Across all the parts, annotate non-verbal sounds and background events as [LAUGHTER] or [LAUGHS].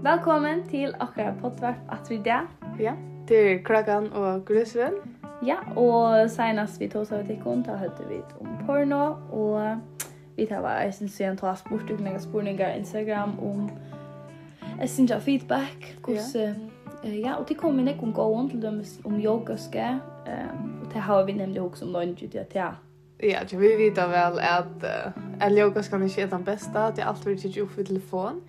Velkommen til akkurat poddvarp at vi det. Ja, til Krakan og grusven. Ja, og senast vi tog seg til kon, da hørte vi om porno, og vi tar var, jeg synes igjen, ta spurt og spurninger Instagram om jeg synes jeg feedback, hvordan... ja. Uh, ja, og til kom vi nekk om gåen til dem om yogaske, um, og til har vi nemlig også om lunge, til at ja, Ja, så vi vet väl att uh, att yoga ska ni se den bästa, att det alltid är ju för telefon.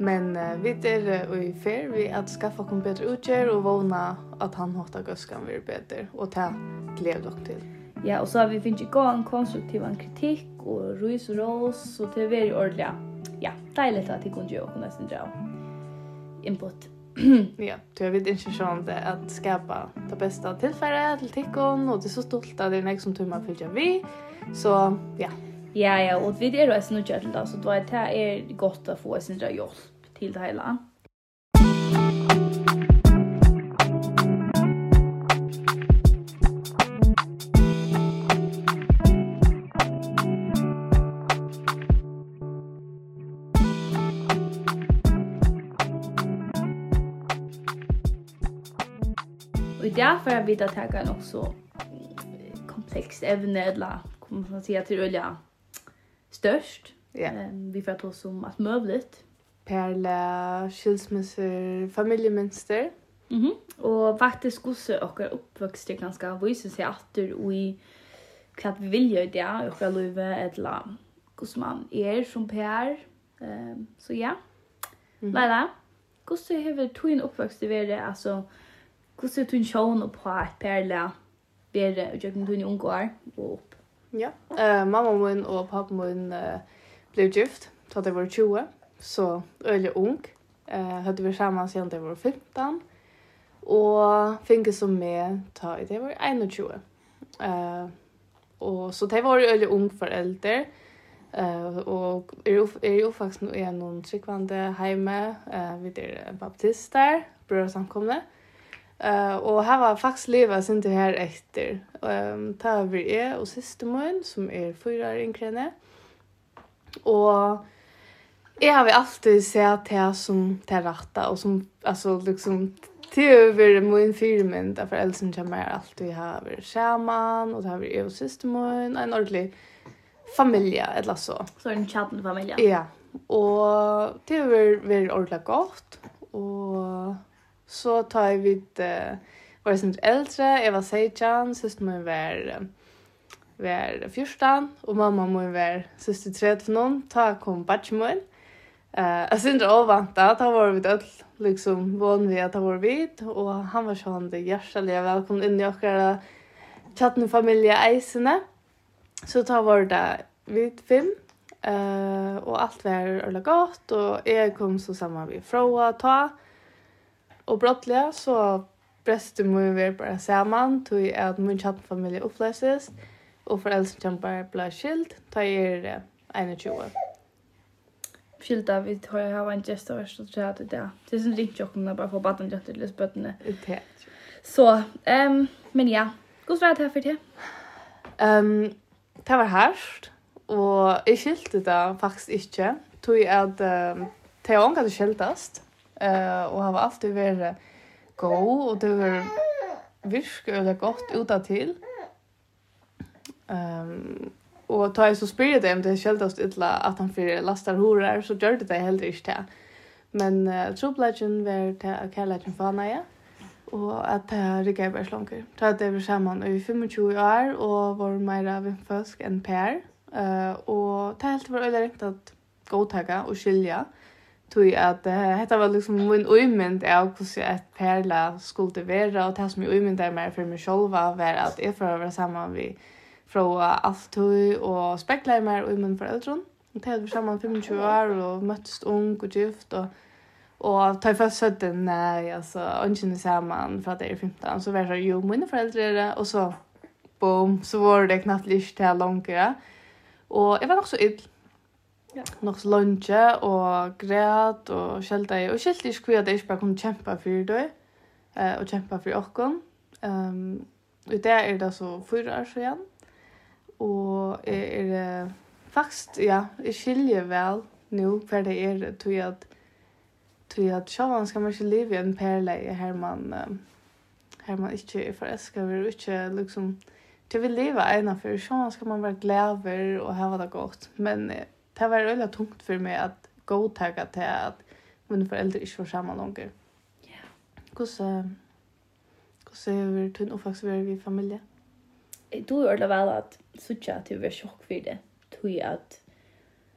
Men uh, vi er uh, i fer, vi at skaffa kom bedre utgjør og vågna at han hotta gøskan blir bedre. og ta gled dere til. Ja, og så har vi finnet ikke gåan konstruktiv en kritikk, og rys og rås, så det er veldig ordentlig. Ja, deilig at de kunne gjøre og nesten dra input. [CLEARS THROAT] ja, du har vidt ikke sånn det at skapa det beste tilfellet til tikkon, og det er så stolt at det er nek som tumma fylgja vi, så ja. Ja, ja, og vi er jo eisen utgjørt til det, så det er godt å få eisen dra hjelp till det hela. Och därför är vidaretaggaren också komplext, även när konverterar till olja störst. Yeah. Vi får ta som att möjligt. perle, skilsmisser, familiemønster. Mm -hmm. Og faktisk hvordan dere oppvokste ganske viser seg atter og i hva vi vil gjøre det, og hva livet er til hvordan man er som Per. Um, så ja. Mm -hmm. Leila, hvordan har du oppvokst vært, altså hvordan har du sjån på et perle vært og gjør du unge år og opp? Ja, uh, mamma min og pappa min uh, ble gift, da det var 20 så øyelig ung. Eh hade vi sammen siden det var 15 och fick som med ta det var 21. Eh och så det var øyelig ung förälder. Eh och är er ju faktiskt nu är någon tryggvande hjemme. eh vi er baptister brödrasamkomne. Eh och här var faktiskt sin sen det här efter. Ehm tar vi är och systermön som är fyra år yngre än Och Jeg har alltid sett det som det rette, og som altså, liksom Det har varit min firmynd, därför älskar kommer jeg alltid har vært sammen, og det har varit og siste systermån, en ordentlig familie, eller så. Så en kärnfamilja? Ja, og det har varit ordentlig godt, og så tar jeg vidt, uh, var som eldre, jeg var 16, min var var 14 og mamma må var syster 13, ta kom batchmån. Eh, jag syns det oväntat. Då var vi öll liksom van vi att var vid. Och han var så han det hjärtliga välkommen in i våra chatten familje Eisene. Så då var det vid fem. Eh uh, och allt var eller gott. Och jag kom så samman vi fråga ta. Och brottliga så bräste mig vi bara samman. Tog att min chattfamilj upplöses. Och föräldrar kämpar blir skilt tar er 21 skilda vi har jag har en gäst och så där det där. Det är sån ringt jobb när bara får batten jag till det. Så, ehm men ja, god vart här för det. Ehm det var härst och jag skilte det faktiskt inte. Tog jag att det har det skiltast. Eh och har alltid varit go och det var virk eller gott utåt till. Ehm Og ta jeg så spyrir det om det sjeldast ytla at han fyrir lastar horar, så gjør det det heller ikke det. Men uh, tropleggen var til at kærleggen fana jeg, og at det er rikker jeg bare slanker. Ta det vi sammen i 25 år, og var meira vimføsk enn Per. Uh, og ta helt var øyla ringt at godtaka og skilja, tui at uh, dette var liksom min uimynd av hvordan et perla skulle være, og det som jeg uimynd er mer for meg sjolva var at jeg får være saman vi fra alt Altøy og spekla i meg og i min foreldren. Og det vi sammen 25 år og møttes ung og gift og Og ta i først søtte, nei, altså, ønskene sammen fra det er 15, så var det jo mine foreldre og så, boom, så var det knapt lyst til langere. Og jeg var nok så ill. Ja. Nok så lunge, og græt, og skjelte jeg, og skjelte jeg ikke hva jeg ikke bare kunne kjempe for det, og kjempe for åkken. Um, og det er det så fyra år siden, og er, er faktisk, ja, jeg skiljer vel nå for det er, tror jeg at tror jeg at sjåan skal man ikke leve i en perle her man her man ikke er forelska, vi er ikke liksom til vi leva ena for sjåan skal man være glæver og ha det godt, men det var veldig tungt for meg at godtaka til at mine foreldre ikke får sammen langer. Ja. Hvordan, hvordan er vi tunn og faktisk vi familie? du er det vel at sutja at du var sjokk for det. Tui at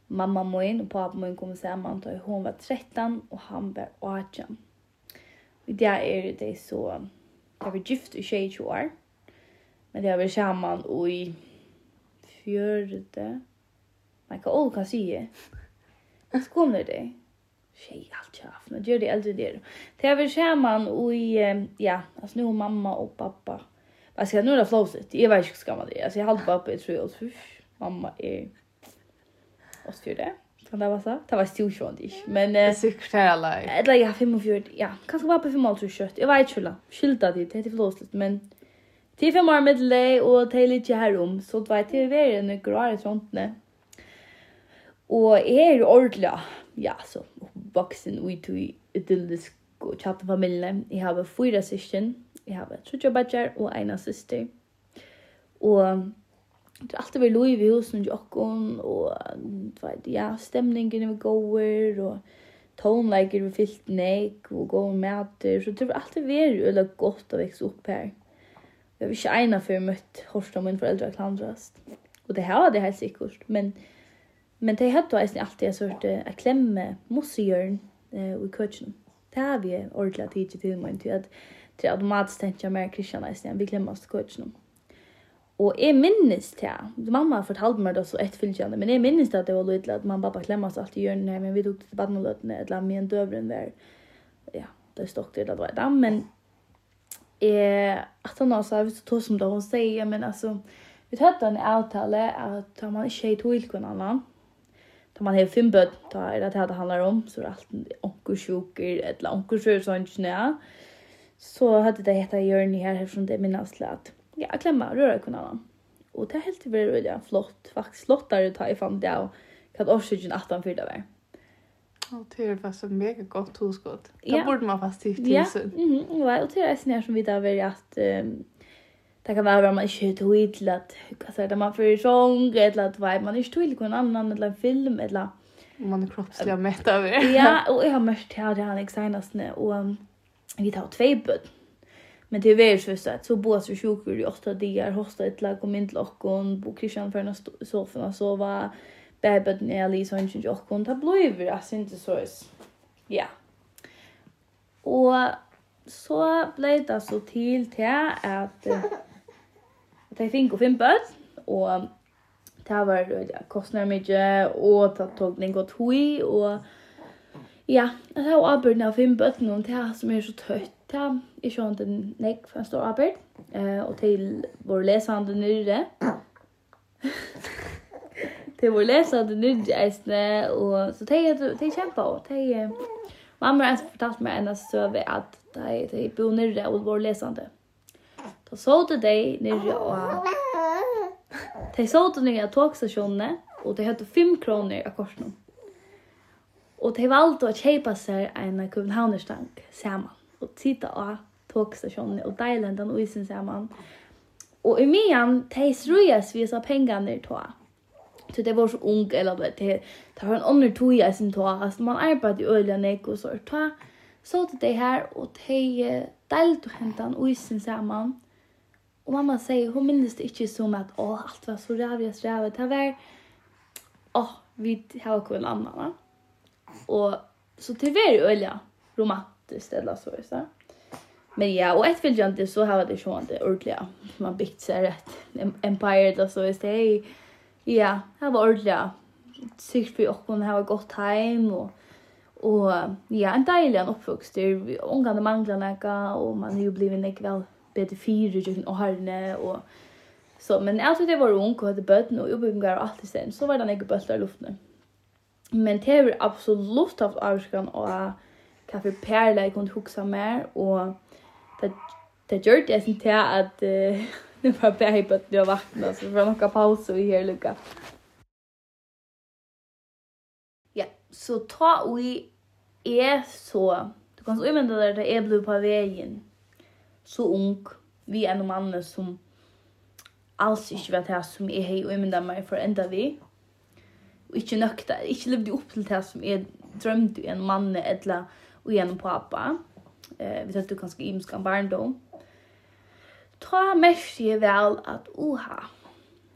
mamma min og pappa min kom sammen da hun var 13 og han var 18. Og det er det så, jeg var gift i 22 år. Men det var sammen og i fjørde, man kan også kan si det. Så kom det det. Tjej, allt tjafn. Men gör det äldre det. Det var sammen och i, ja, alltså nu mamma och pappa Jag ska jag nu då flowset? Jag vet inte ska man det. Alltså jag hade bara på tror jag. Uff. Mamma är oss för det. Kan det vara så? Det var stil sjön dig. Men eh säkert är alla. Det lägger jag 45. Ja, kanske bara på 5 mål kött. jag. Vet inte hur. Skilta det det är flowset men Det är fem år med dig och det är lite här om. Så det var till er en gråare sånt nu. Och är ju ordentlig, Ja, så voksen, ut i idyllisk og tjatt familie. Jeg har fyra syskjen, Jeg har vært trutja badger og eina syster. Og det er alltid vært lov i husen og jokken, og ja, stemningen er gåer, og tonelager vi fyllt nek, og gåer mæter, så det har alltid vært veldig godt å vekse opp her. Jeg har ikke eina før møtt Horst og min foreldre klandrast. Og det her var det helt sikkert, men men det hadde eisen alltid en sort av klemme mossejørn eh, i køtjen. Det har vi ordentlig tid til meg, til at til automatisk tenkte jeg mer Christian Eisen, vi glemmer oss til coachen. Och Og jeg minnes til, mamma fortalte meg det så ett fylgjende, men jeg minnes til at det var litt at mamma pappa klemmer oss alltid i hjørnet, men vi tok til badmeløtene, et eller annet med en døvren der, ja, det stod det var det, men eh at han også, har vet ikke som det hun sier, men altså, vi tatt en avtale at man ikke er to ilkon annan, Da man har fem bøtt, da er det det handlar om, så er det alltid onkursjoker, et eller annet sånn, ja så hade det heta Jörni här eftersom det minnas till att ja, klämma röra kunna annan. Och det helt var ja, flott, faktiskt flottare ta i fan det och kan årsöken att han fyrde var. Och det är faktiskt ett mega gott huskott. Det ja. borde man fast till tusen. Ja, mm -hmm. ja och det är snär som vi där var att um, det kan vara att man inte tog hit till att alltså, där man för sång eller att man inte tog hit till en annan eller en film eller man är kroppsliga mätt av det. ja, [LAUGHS] och jag har mest här det här senast och um, vi tar tvei bud. Men det er veldig så at så bås vi sjukur i åtta dagar, hosta et lag og min lockon, bo Kristian for en soffa og sova. Bäbben er Alice och inte jag och det blir alltså inte så. Ja. Og så blei det så til til at at jag fick och fem bud og det var kostnader mye, og det tog lenge gott hui og Ja, jeg tar avbyrden av fem bøttene om det som er så tøtt. Det er ikke sånn den nek for en stor arbeid. Eh, og til vår lesende nyrre. [LAUGHS] til vår lesende nyrre eisene. Og, så det er kjempe og det er... Mamma har fortalt meg en søve at de bor nyrre og vår lesende. Da så det de nyrre og... De så det nyrre av togstasjonene, og de hadde fem kroner av korsene. Og de valgte å kjøpe seg en Københavnerstank sammen. Og titta av tågstationen og deilen den isen sammen. Og i mian, de strøyes vi så pengene til å. Så det var så ung, eller det, det, det var en andre tog jeg sin tog. Altså, man arbeidde i øyne nek og så tå. Så til de her, og de deilte å hente den isen sammen. Og mamma sier, hun minnes det ikke som at, åh, alt var så rævig, og rævig. Det var, åh, vi har ikke en annen, va? Och så det är ju öliga romantiskt eller så visst. Men ja, och ett följande så har det ju det ordentligt. Man byggt så rätt empire eller så visst. det. ja, det var ordentligt. Sikt för och hon har gått hem och Och ja, en dejlig en uppvuxt. Det är omgående manglar näka och man har ju blivit näka väl bättre fyra och hörne och så. Men alltid det var ung och hade bötn och uppbyggngar och allt i sen så var det näka bötlar i luften. Men det er absolutt haft avskan og hva for perle jeg kunne huske mer, og det, det gjør det sin til at [LAUGHS] uh, det var bare på at du har vakna, så det var noen pause i her lukka. Ja, så ta vi er så, du kan så umynda der at jeg ble på veien, så ung, vi er noen mann som alls ikke vet det som jeg och umynda meg for enda vi, och inte nökta, inte levde upp till det som jag drömde en manne eller och en pappa. Eh, vi tänkte ganska imska barndom. Ta mest jag väl att oha,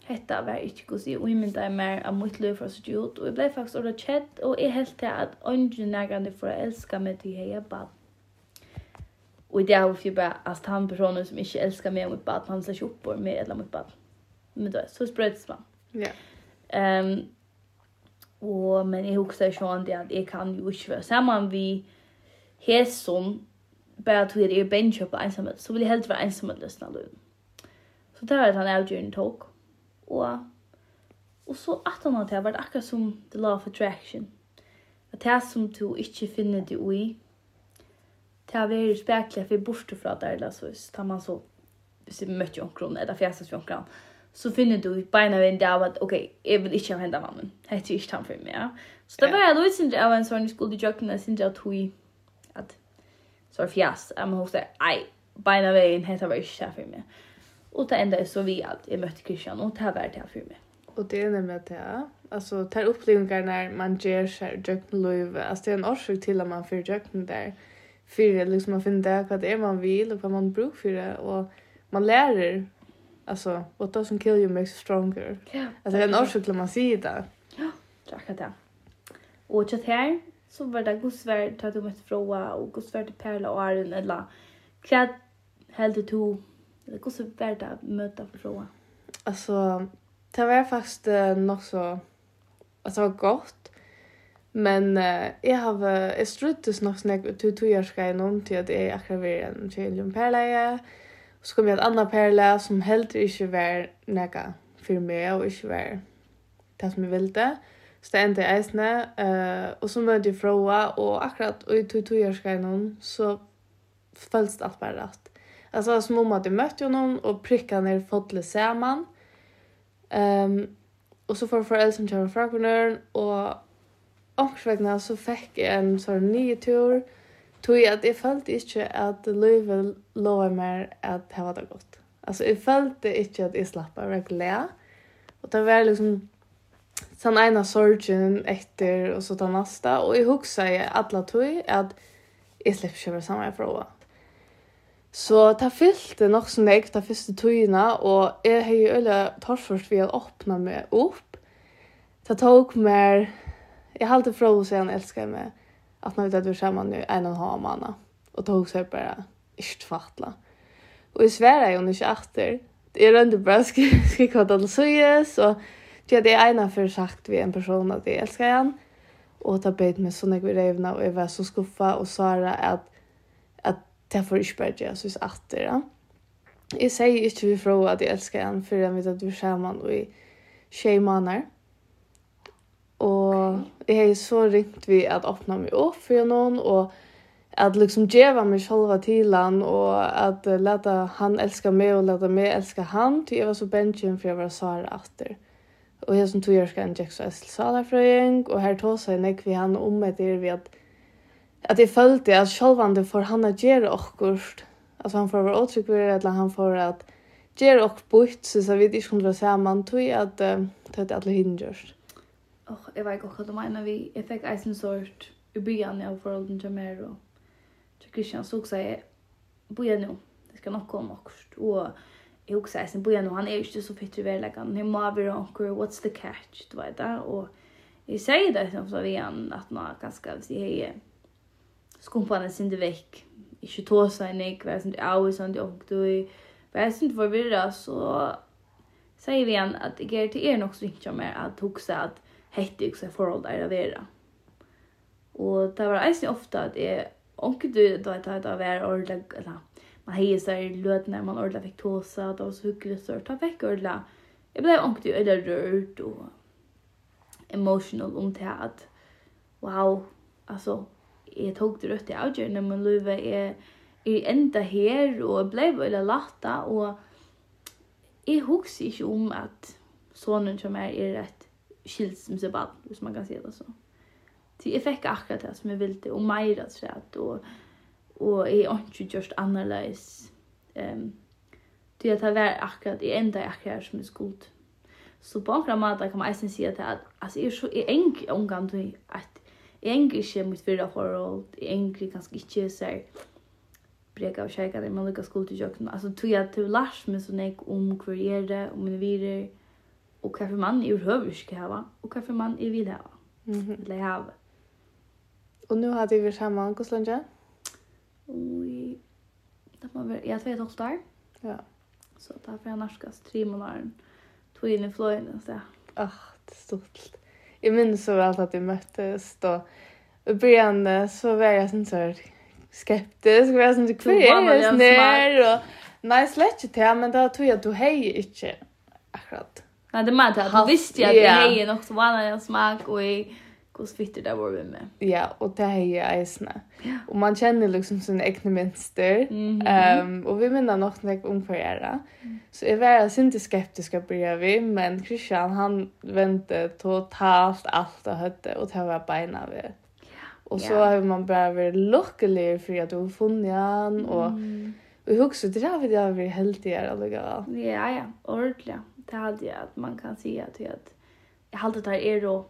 hetta var ikkje gos i uimynda i mer av mitt liv fra sitt ut, og jeg blei faktisk ordet kjett, og jeg helt til at ånden nærgande for å elska meg til heia bad. Og det er jo bare, at han personen som ikke elskar meg og mitt bad, han slår ikke opp på meg eller mitt bad. Men da, så sprøytes man. Ja. Um, Og, men jeg husker ikke om det at jeg kan jo ikke være sammen vi hæsson, bare at vi er benkjøp på ensamhet, så vil jeg helst være ensamhet resten av løven. Så det var at han avgjørende tok. Og, og så at han hadde vært akkurat som The Law of Attraction. At det som du ikke finner det i, det er veldig spekler for borte fra der, eller så, tar man så, hvis jeg møtte jo omkron, eller fjæsas jo omkron, så finner du beina vind av at, ok, jeg vil ikke ha hendet mannen. Hette ikke han for meg, ja. Så det var jeg litt sindre av en sånn skuld i jokken, jeg sindre at hun, at, så er fjas, jeg må huske, ei, beina veien, hette var ikke her for meg. Og det enda er så vi at jeg møtte Christian, og det var det her for meg. Og det er nemlig det, ja. altså, det er opplevelser når man gjør seg jökna löv. altså, det er en årsøk til at man får jökna der, För liksom man finner det hva det er man vil, og hva man bruker for det. og man lærer Alltså, what doesn't kill you makes you stronger. Ja. Yeah. Alltså, det är en orsak till man säger det. Ja, det är akkurat det. Och till här så var det godsvärd att du måste fråga och godsvärd till Perla och Arjen eller vad hällde du eller godsvärd att möta för fråga? Alltså, det var faktiskt uh, nog så alltså det var gott. Men uh, jag har jag struttes nog snäck till tog jag ska inom till att jag akkurat var en tjej och Perla är Så kom jeg et annet perle som helt ikke var nekka for meg, og ikke var det som jeg ville. Så det endte jeg eisene, uh, og så møtte jeg Froa, og akkurat i to to årsgreiene, så føltes det alt bare rett. Altså, som om at jeg møtte jo noen, og prikket ned fotlet sammen. Um, og så får foreldre som kommer fra kommunøren, og omkring så fikk jeg en sånn ny tur, og Tog at jeg følte ikke at livet lover mer at det var det godt. Alltså jag följde inte att jag slapp av. Och det var liksom den ena sorgen efter och så den nästa. Och jag huxade i alla tog att jag släpper köpa samma fråga. Så det fyllde nok som jeg de första togene, Och jeg har jo öle torrfört ved att öppna meg upp. Det tog mer... Jag halte alltid frågat sig han älskar mig att när vi var samman nu en och en halv månad och tog sig bara inte fattla. Och i Sverige är hon inte efter. Det är inte bara skriva att han söjes och det är ena för sagt vid en person att jag älskar han. Och ta bit med sådana vi revna och jag var så skuffa och svara att att det får inte bara göra så efter. Ja. Jag säger inte vi från att jag älskar han förrän vi var samman och i tjej månader. Og jeg har så ringt vi at åpna meg opp for noen, og at liksom djeva meg sjálva til han, og at uh, leta han elska meg, og leta meg elska han, til jeg var så bensjen for jeg var Sara atter. Og jeg som tog togjørska en Jackson Essel Salafrøyeng, og her tåsa jeg nek vi han om etter vi at at jeg følte at sjálvande for han at gjere okkurst, at han får være åtryggver, eller han får at gjere okkur bort, så vi ikke kunne være saman, tog at uh, det er alle hindrørst och jag vet inte vad de menar. Vi jag fick en sort i början av förhållanden till mer och till Christian så också jag Boja nu. Det ska nog komma också. Och jag också sen Boja nu. Han är ju så fitt i verkligheten. hur må vi onkel. What's the catch? Du vet det. och jag säger det som så igen att man ganska så hej skumparna sin det veck inte ta sig nek vad som det är sånt jag och du vad som förvirras så säger vi igen att det ger till er nog så inte mer att huxa att hette ikke som forhold er å være. Og det var eisen ofte at jeg Onkel du da då att det være ordentlig, eller man heier seg i løten når man ordentlig ordla fick det var så hyggligt så ta veck ordentlig, jeg ble onkel du eller rørt og emotional om det at, wow altså, jeg tok det rødt i avgjørende, men løyve, löva är enda her, og jeg ble veldig latta og jeg husker ikke om at sonen som er är rätt skilsmässobarn, hvis man kan se det så. Så jag fick akkurat det som jag ville och mer att säga att och och är inte just annorlunda. Ehm um, det att vara akkurat i enda akkurat som är skuld. Så på några måter kan man nästan säga att att alltså är så är en omgång till att engelska mot vidare forhold, engelska kanske inte så breka av kärkan när man lyckas skuld till jökna. Alltså tog jag till Lars med så ek om kvarjere, om min virer, og hva for mann jeg behøver ikke hava, og hva for mann jeg vil hava. Mm -hmm. Eller hava. Og nå har du vært sammen, hvordan lenge? Oi, det må være, jeg vet også der. Ja. Så da får jeg norskast tre måneder, tog inn i fløyene, så ja. Åh, oh, det er stort. Jeg minns så vel at vi møttes, og i begynnelsen så var jeg sånn så skeptisk, var jeg sånn, hva er det snær, og nei, slett ikke til, men da tror jeg at du heier ikke akkurat Nei, det märkte att hon visste at att det här nok så vanlig en smak och jeg hos fitter där var vi med. Ja, och det här är äsna. Och man känner liksom sina egne minster, Mm -hmm. um, och vi menar något när jag omförgärda. Mm. Så jeg var inte skeptisk å börja vi, men Christian han vände totalt allt och høtte, och det var beina vi. Och så yeah. har man bara vært lukkelig för att du har funnet han och mm. Och jeg husker, det där vi har varit helt i er Ja, ja, ordentligt det hade jag att man kan se att jag att jag hade där är då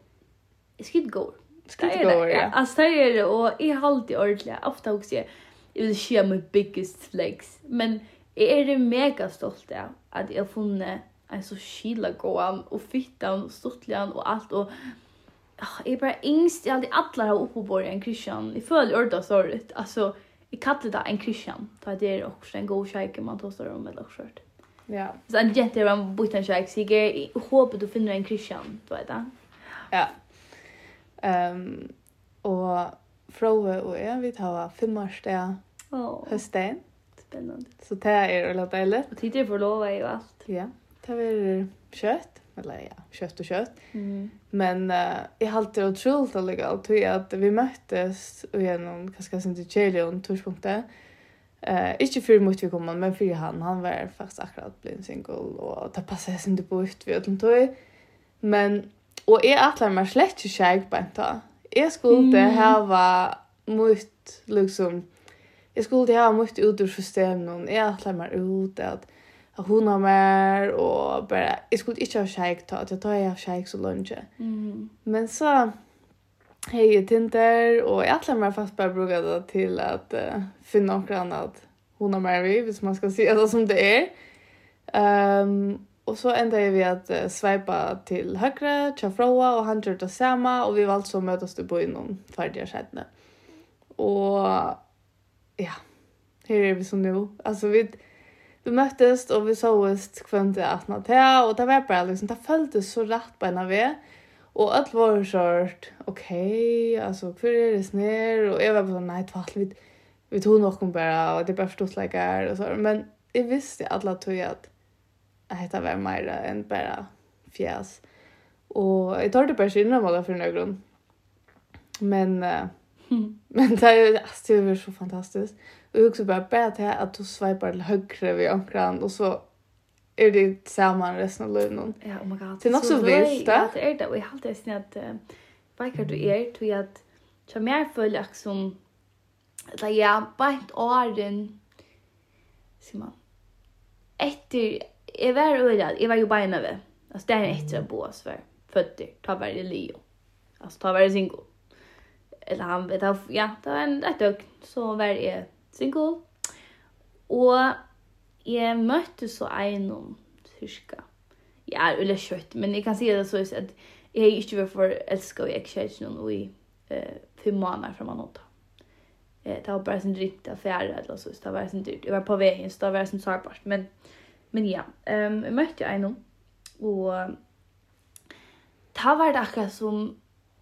skit går. Skit går. Ja. Alltså det är det och jag hade ordentligt ofta också jag vill share my biggest flex men är det mega stolt där att jag funnit en så skilla gåan och fittan stortligan och allt och Jag är bara ängst, jag alltid alla här uppe på en Christian. Jag följer ordet sorgligt. Alltså, jag kallar det en Christian. Det är också en god kärlek man tar sig om eller också. Ja. Så en jente var en en kjøk, så jeg håper du finner en Christian, du vet det. Ja. Um, og Frode og jeg, vi tar femårsdag oh. høsten. Spennende. Så det er å la deilig. Og tid er for lov er jo alt. Ja, det er kjøtt. Eller ja, kjøtt og kjøtt. Mm. Men uh, jeg har alltid utrolig allikevel, tror jeg at vi møttes gjennom, hva skal jeg si, til Kjelion, torspunktet. Mm Eh, inte för mot vi kommer men för han han var faktiskt akkurat blind single och det passade sig inte på ut vid utan tog. Men och är att lämna slett ju skäg på en tag. Jag skulle ha var mot liksom jag skulle ha mot ut ur systemen. Jag att lämna ut att att hon har mer och bara jag skulle inte ha skäg ta att jag tar jag skäg så långt. Mm. Men så hej Tinder och jag tror mig fast bara brukar det till att uh, finna något annat hon har mer vi, hvis man ska se det som det är. Um, och så ända vi att uh, swipa till tja froa, och han gör det samma och vi så å møtes til på innom ferdige skjedene. Och ja, här är vi som nu. Alltså vi, vi möttes och vi sågs kvämt i attna till och det var bare liksom, det føltes så rätt på en av er. Og alt var skjort, ok, altså, hvor er det snir? Og jeg var bare, sånn, nei, tvall, vi, vi tog noen bare, og det er bare forstått like her, og så. Men jeg visste alle tog at jeg hette var mer enn bare fjes. Og jeg tar det bare ikke innom det for noen grunn. Men, uh, [LAUGHS] men det er jo det er jo så fantastisk. Og jeg husker bare bare til at du sveiper til høyre ved omkran, og så är det samman resten av livet någon. Ja, oh my god. Det är nog så vilt det. Ja, det är det. Och jag har alltid sett att bikar du är till att jag mer följer som att jag bara inte åren ser man. Efter jag var öjad, jag var ju bara inne Alltså det är efter att bo för fötter, ta varje leo. Alltså ta varje single. Eller han vet, ja, det var en ett dögn. Så var jag single. Och Jeg møtte så en om cirka. Ja, eller kjøtt, men jeg kan si det så at jeg har ikke vært for elsket og jeg kjøtt noen i eh, fem måneder fra man åtta. Eh, det var bare sånn dritt affære, eller så, det var sånn dyrt. Jeg var på veien, så det var sånn sårbart, men, men ja, um, jeg møtte en om, og det var det akkurat som,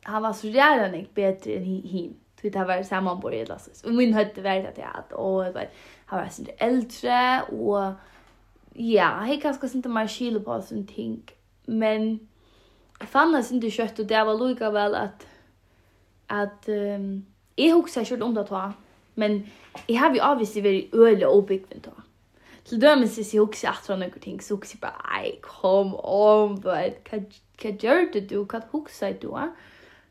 han var så ræren ikke bedre enn hin. Så det var sammanbordet, eller så. Og min høyde var det at jeg hadde, og jeg vet, har vært sin eldre, og ja, hej ganske inte mer skil på sånne ting. Men jeg fann det inte kjøtt, og det var lika vel at, at um, jeg husker kört om det då. Men jeg har ju avvisat väldigt öle og byggt då. Til dømes är jeg husker at från noen ting så husker jeg bare, ei, kom om hva vad gör du du kan husker du.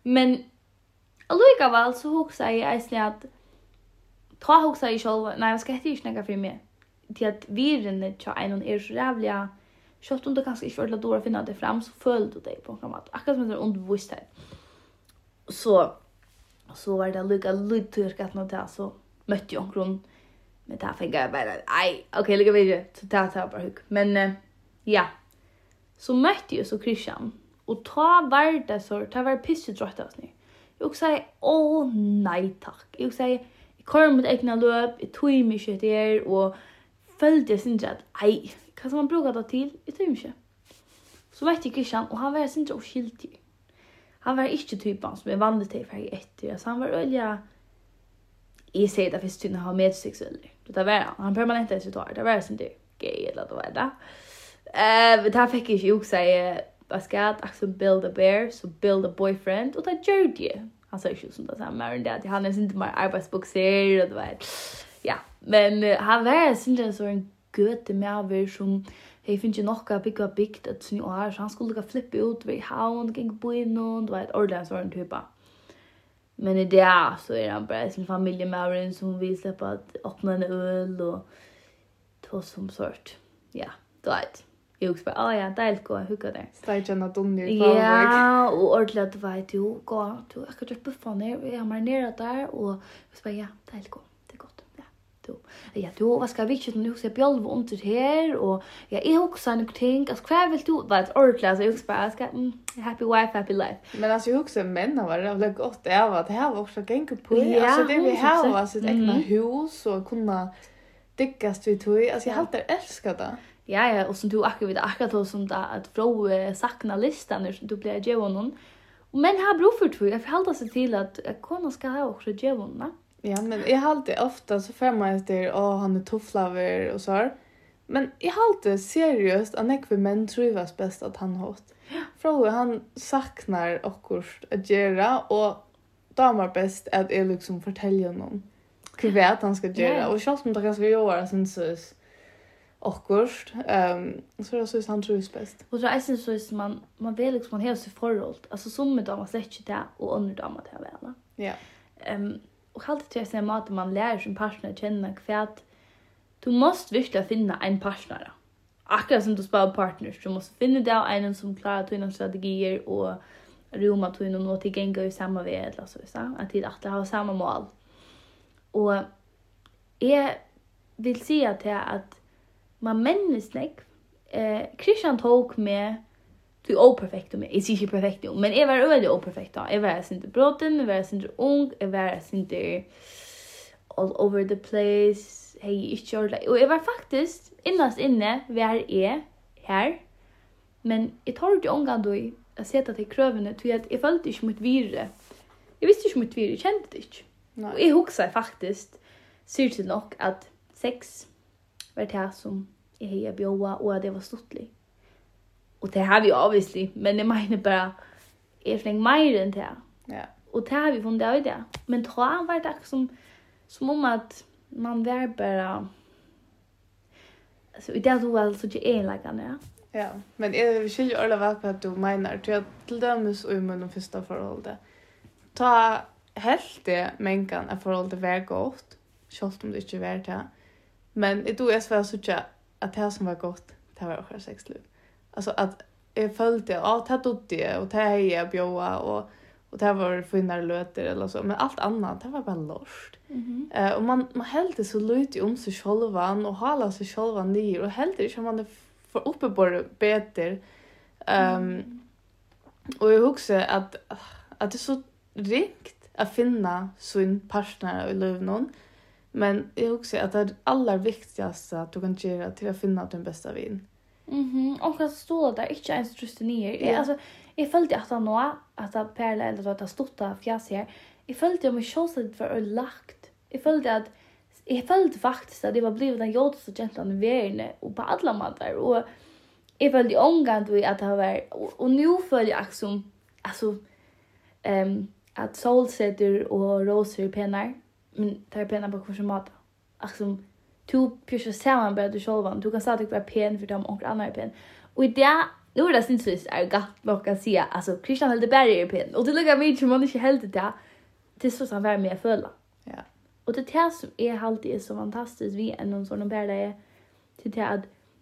Men allikevel så husker jeg eisne at ta huxa i själva, nej jag ska inte snacka för meg Till at viren tja en och är så jävla Kjøtt om du kanskje ikke ordentlig dår å finne det fram, så føler du deg på en måte. Akkurat som det er undervist her. Så, så var det lukka lydtyrk at noe til, så møtte jeg omkron. Men det fikk jeg bare, nei, ok, lukka vi ikke. Så det var bare hukk. Men, ja. Så møtte jeg så Christian. Og ta var det så, ta var pisset drøtt av oss nu. Jeg sa, å nei takk. Jeg sa, å kör mot egna löp, i tog mig kött er och följde jag syndra att aj, kan man bruka det till? I tog mig Så vet jag Christian och han var syndra och skiltig. Han var inte typen som jag vann till för efter. så han var ölja i sig där finns tydligen ha med sexuella. Det var han. Han permanent är sitt Det var syndra gay eller det var det. Eh, det här fick jag ju också säga jag Axel Build a Bear, så Build a Boyfriend, och det gjorde det han sa ikke som det samme, men det at han er sint mer arbeidsbokser, og det var, ja, men uh, han var sint en sånn gøte med over som, hei, finnes ikke noe bygg og bygd et sånn år, så han skulle ikke flippe ut ved havn, gikk på innom, det var et ordentlig sånn type. Men i det, så er han bare sin familie med over som vil slippe at åpne en øl, og det som sort, ja, det var et. Jag också bara, ah, ja, det är gå, hur går det? Stadjan att hon nu Ja, och ordentligt att vet ju, gå, du, har kan droppa fan ner, vi har marinerat där, och jag bara, ja, det är gå, det är gott, ja. Du, ja, du, vad ska vi köta nu? Jag bjöd var under här, och ja, jag är också en ting, alltså kvar vill du, vad är ordentligt, alltså jag också bara, jag ska, mm, happy wife, happy life. Men alltså jag också män har varit jävla gott, det var att det här var också gänga på, ja, alltså det vi har, alltså ett egna hus, och kunna Dyggast vid tog, alltså jag har alltid älskat det. Ja, ja, og som du akkurat vet, akkurat som det att frå sakna listan som du blir ge honom. Men brug for för jeg jag seg til till att kona ska ha også ge honom. Ja, men jag har alltid ofta så får man att åh han är tufflaver och så här. Men jag har alltid seriöst att nekve män trivas bäst att han har hårt. Frå han saknar också att göra och damer bäst att jag liksom fortäljer honom hur vet han ska göra. Och själv om det kanske vi gör syns awkward. Ehm um, så det så är han trus bäst. Och så är det så att man man vill liksom man har sig förhållt. Alltså som med damer släcker det och andra damer det väl. Ja. Ehm um, och allt det jag säger mat man lär sin partner känna kvärt. Du måste verkligen finna en partner. Akkurat som du sparar partners, du måste finna där en som klarar dina strategier och roma tog in och något till gänga i samma ved eller så visst. Att det alltid har samma mål. Och är vill se att det att man mennes nek. Eh, Christian tok med Du er perfekt om jeg. Sier ikke perfekt jo, men jeg var veldig operfekt da. Jeg var sin til bråten, jeg var sin til ung, jeg var sin til all over the place, hei, ikke ordentlig. Og jeg var faktisk, innast inne, vær jeg her, men jeg tar ikke omgang da jeg sette til krøvene, tror jeg at jeg følte ikke mot vire. Jeg visste ikke mot vire, jeg kjente det ikke. Nei. Og jeg husker faktisk, sier til nok, at sex var det som jeg har bjóa, og at det var stuttlig. Og det har vi jo obviously, men jeg mener bare, jeg fleng meir enn det. Ja. Og det har vi funnet av i det. Men ta var det som, som om at man var bare, altså i det du var så ikke enleggende, ja. Ja, men är vi skulle alla vara på att du mener, til at til dømes og med munnen første forholdet, Ta helt det mänkan att forholdet var godt, selv om det ikke var det. Men jeg tror jeg svarer så ikke att det som var gott, det var också sexliv. Alltså att jag följde, ja, det dodde jag och det er jeg bjøa, och och det var finnar löter eller så, men allt annat, det var bare lort. Mm -hmm. uh, och man, man hällde så lite om sig själva och hala sig själva ner och hällde som man får uppe på det bättre. Um, mm. Och jag husker att, att det är så rikt att finna sin partner i livet någon. Men jag också att det allra viktigaste att du kan göra till att finna den bästa vin. Mhm. Mm och att stå där inte ens trusta ner. Yeah. Alltså jag följde att han nå att att perla eller att stotta fjäs här. Jag följde om jag för att lagt. Jag följde att jag följde faktiskt att det var blivit en jordisk och gentlan i världen och på alla matar och jag följde omgång då att det var och nu följer jag som alltså ehm um, att solsätter och rosor penar men det är pena på hur som mat. Alltså du pyrsar samman bara du själv du kan stadig att pen för dem och andra är pen. Och i det nu är det synsvis är gatt vad kan säga alltså Christian höll det bara är pen och det lukar mig som man inte helt det det är så som värme jag följer. Ja. Och det här som är alltid är så fantastiskt vi är någon sån där är till det att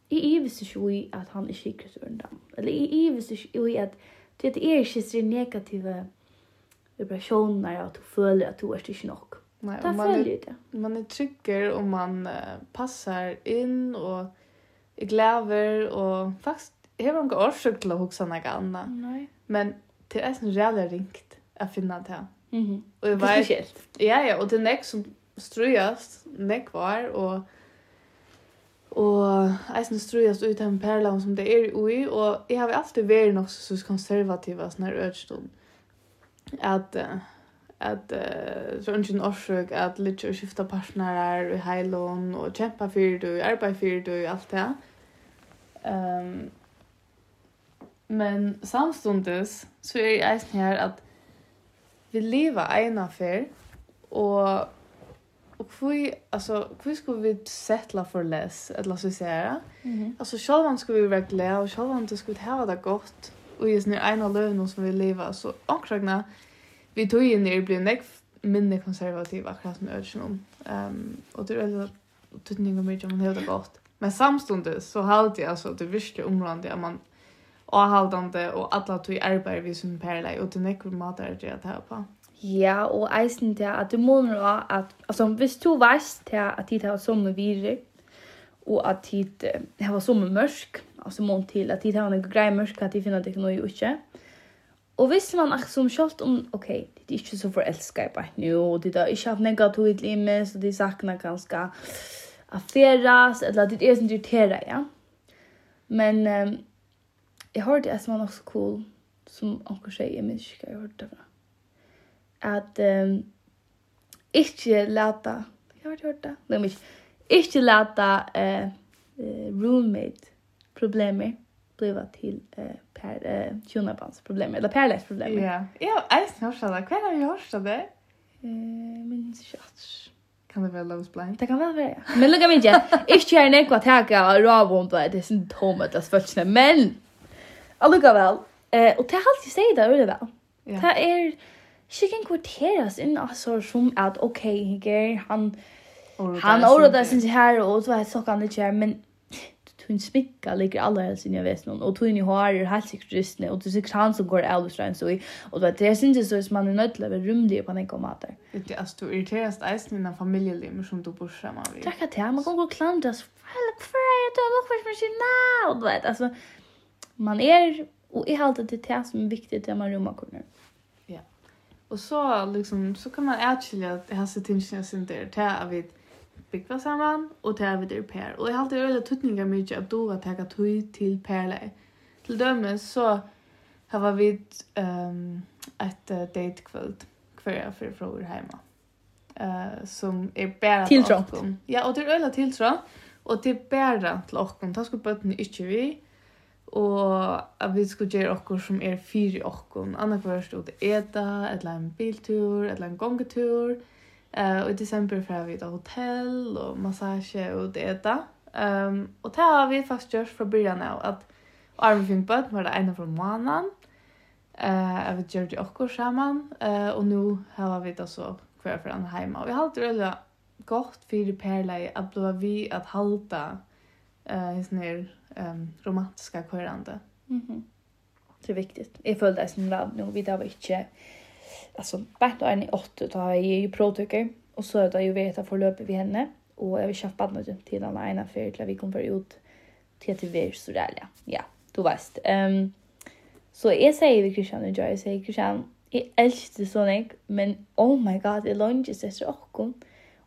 i ivis är ju att han är skickligt undan. Eller i ivis är ju att det är inte så negativa vibrationer att du följer att du är inte nog. Nej, Där man är, det. man är trygger och man uh, passar in och är gläver och faktiskt har man inte orsak till att huxa något annat. Nej. Men det är så jävla ringt att finna det Mhm. Mm -hmm. Och jag vet, speciellt. Ja, ja, och det är näck som ströjast, näck var och och eisen ströjast ut en perlan som det är i och jag har alltid varit något så konservativa sådana här ödstånd. Att uh, at uh, så ungen orsøk at litt å skifte partnerer i heilån og kjempe for du, arbeid for du, alt det. Um, men samstundes så er jeg eisen her at vi lever ena for og og hvor alltså hur skulle vi settle for less eller så oss Mhm. mm -hmm. alltså själva skulle vi vara glada och själva det skulle ha det gott och just nu ena lönen som vi lever så ankragna vi tog in er blir nek minne konservativ akkurat som ökjen om. Um, og det er veldig tydning om mye om man hevde godt. Men samstundes så halte jeg altså det virkelig området at man avhaldande og alla tog arbeid vi som perlei og det nekv matar det jeg tar på. Ja, og eisen til at du måner av at, altså hvis du veist til at tid har somme virer, og at tid har somme mørk, altså mån til at tid har en grei mørk, at de finner det ikke noe i uke, Og hvis man akkurat som kjølt om, ok, de er ikke så forelsket i bare nå, og de har ikke haft negativt i så de saknar ganske affæres, eller de er sånn irriteret, ja. Men um, jeg hørte det som var nok så cool, som anker seg, jeg minns ikke hva jeg hørte det fra. At um, ikke lata, jeg har hørt det, nei, ikke, ikke lata uh, roommate problemer bliva till eh per eh tjunabans problem eller perläs problem. Ja. Ja, jag snart så där. Kvar har jag hört det. Eh men så Kan det vara Love's Blind? Det kan väl vara, ja. Men lukka mig inte. Ikke gjerne ikke at jeg kan rave om det, det er sånn tomat, det er spørsmål, men allukka vel. Eh, og det er alltid stedet, det er vel. Det er ikke en kvarteras inn, altså, som at, ok, han, han ordet det sin her, og så er det sånn, men Tun smicka ligger alla helst inne i vesnon, och tun i har är helt sikkert ristne, och det är sikkert han som går av ut så i och det är sin så som man är nöjd att vara rymlig på den komater Det är alltså du irriteres eisen innan familjelim som du bor samman vid Takk at jeg, man kan gå og klandras, hvorfor er jeg dømme, hvorfor er jeg dømme, og du vet, alltså man er, og jeg halte det det som är viktigt när man rymmer kunne. Ja, og så liksom, så kan man atskilja att jeg har sett tingene sin der, til att vi, bygva saman, og det er vi der per. Og jeg halte øyla tuttningar mykje at du var tega tui til perlei. Til dømes så hava vi um, et uh, date kvöld kvarja fyrir frågor heima. Uh, som er bæra til okkom. Ja, og det er øyla tiltrå, og det er bæra til okkom. Ta skulle bøtten ikkje vi, og at vi skulle gjøre okkur som er fyri okkom. Anna kvart ut eta, etla en biltur, etla en gongetur, etla Eh i december får vi ett hotell och massage och det där. Ehm um, och det har vi fast gjort från början av att Armin Fimpad var det ena från månaden. Eh av vet George och Kusaman eh och nu har vi det så kvar för han hemma. Vi har alltid väldigt gott för Perla att då vi att halta eh uh, ner ehm um, romantiska körande. Mhm. Mm det är viktigt. Jag följde det som lab nu vi där var inte alltså bara då en i åtta då har jag ju provtycker och så då jag vet att få löpa vid henne och jag vill köpa något till den ena för att vi kommer ut till till vi så där ja. Ja, du vet. Ehm um, så jag säger vi Christian och jag säger Christian Jeg elsker sånn jeg, men oh my god, jeg lønges etter åkken.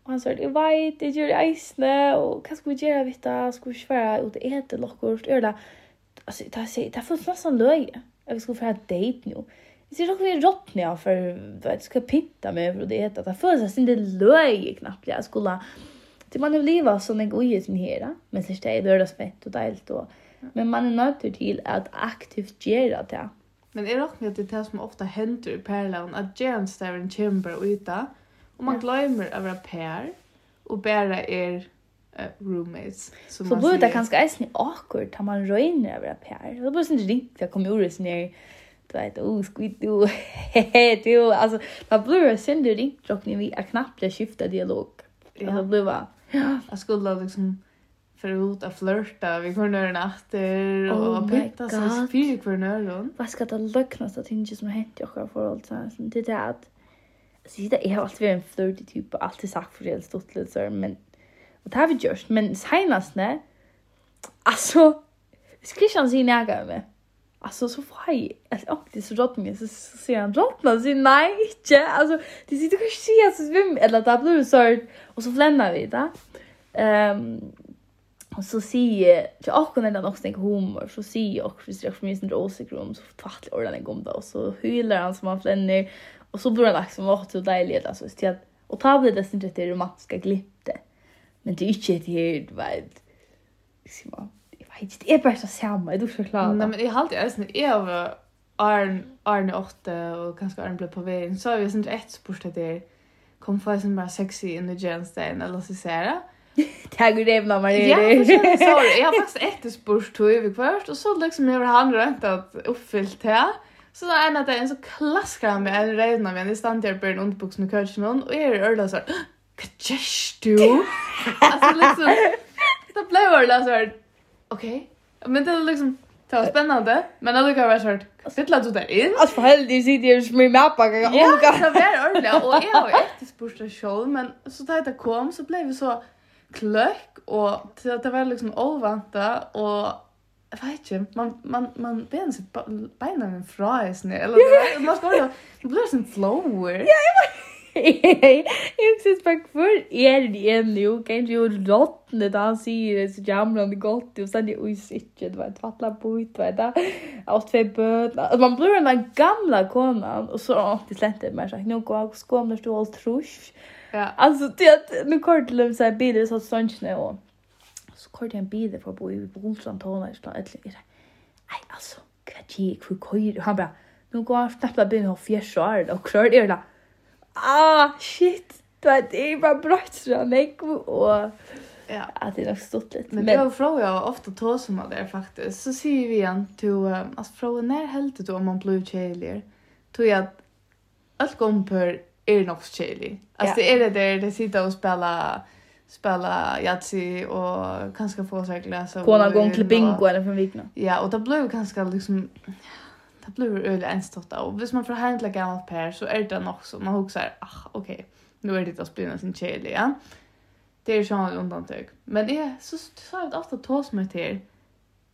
Og han sier, jeg vet, jeg gjør eisene, og hva skal vi gjøre, vet du? Skal vi ikke være ute etter lokker? Altså, det er nesten løye. Jeg vil skulle være date nå. Det ser dock vi rått när för vet ska pitta med för det heter att det första sin det löj knappt jag skulle det man vill leva som en god sin här men så det är lördagsmätt och deilt och men man är nöjd till att aktivt göra det. Men är det att det är det som ofta händer i pärlan att Jens där en chamber och yta och man glömmer att vara pär och bara är uh, roommates. Så, man blir det kanske ens ni awkward att man röjner över pär. Det blir inte riktigt att komma ur det sin du vet, oh, skvitt du, du, alltså, man blir synd i ringdrockning vi är knappt skifta dialog. Ja. Alltså, blir bara, ja. Jag skulle liksom förut att flörta vi kvar ner natter oh och pitta så fyra kvar när Vad ska det lucknas att inte som hänt jag själv förhåll så här som det att så det är alltid en flirty typ och alltid sagt för det stått lite så men och det har vi gjort men senast när alltså Christian sin näga med Alltså så fri. Alltså och det så rått mig så ser han råttna så nej inte. Alltså det sitter kanske se alltså vem eller där blir så och så flämnar vi där. Ehm och så ser jag och när den också tänker humor så ser jag också visst jag för mig sin åsikter så fattar ordan den om det och så hylar han som han flänner och så blir det liksom vart så dejligt alltså så att och ta blir det sin rätt romantiska glitte. Men det är inte det här vet. Simon vet inte, det är bara så samma, jag är inte förklarad. Nej, men jag har alltid ösnat över Arn, Arne 8 och kanske Arne blev på vägen. Så har vi sånt ett spurt det. Kom för som bara sexy in the Jenstein eller så säga. Tag ur jävla man är det. [LAUGHS] Sorry, jag har faktiskt ett spurt tog vi först och så liksom över han runt att uppfyllt det. Så då en det en så klaskar han med en rövna med en stand där på en underbuxen och coachen och är örla så här. Kajsh du. [LAUGHS] Alltså liksom. Det blev örla så här Okej. Okay. Men det är liksom Det var spännande, men det kan vara svårt. Sittla du där in? Alltså för helvete sitter jag i mappa. Ja, det var ordentligt. Och jag har efterspurt en show, men så tar det kom så blev vi så klöck och det var liksom ovanta och jag vet inte, man, man, man ben sig en fra i snö. Eller, man ska ju, det blir en flower. Ja, jag Jag syns bara, för är det ännu? Kanske jag rottnet, han säger det så jamlande gott. Och sen är oj, det var vet, vattla på ut, vet du. av två böter. Man blir den där gamla konan. Och så har han alltid slänt det med sig. Nu går jag och skåmlar, du har trusch. Ja. Alltså, det, nu kort till dem så här bilar, så sånt snö. Och så kort jag en bil för att bo i Bolsland, Tåna, eller något. Nej, alltså, kvart gick, hur kör Han bara, nu går jag snabbt snappar bilen och fjärs och är det. Och kör det, eller ah, shit, du vet, det är bara brött så mig och Ja. Att det är stort lite. Men, men jag ofta då som av det faktiskt. Så säger vi igen till, um, alltså frågan när helt du om man blir tjejligare. Tror jag att allt kommer är nog tjejlig. Alltså det är det där det sitter och spela spela jazzi och kanske få sig läsa. Kona gång till bingo eller från vikna. Ja, och då blir det kanske liksom det blir öle enstott och hvis man får handla gammalt per så är det nog så man huxar ah okej okay, nu är det att spela sin chili ja. Det är ju en undantag men är så så har jag ofta tås med till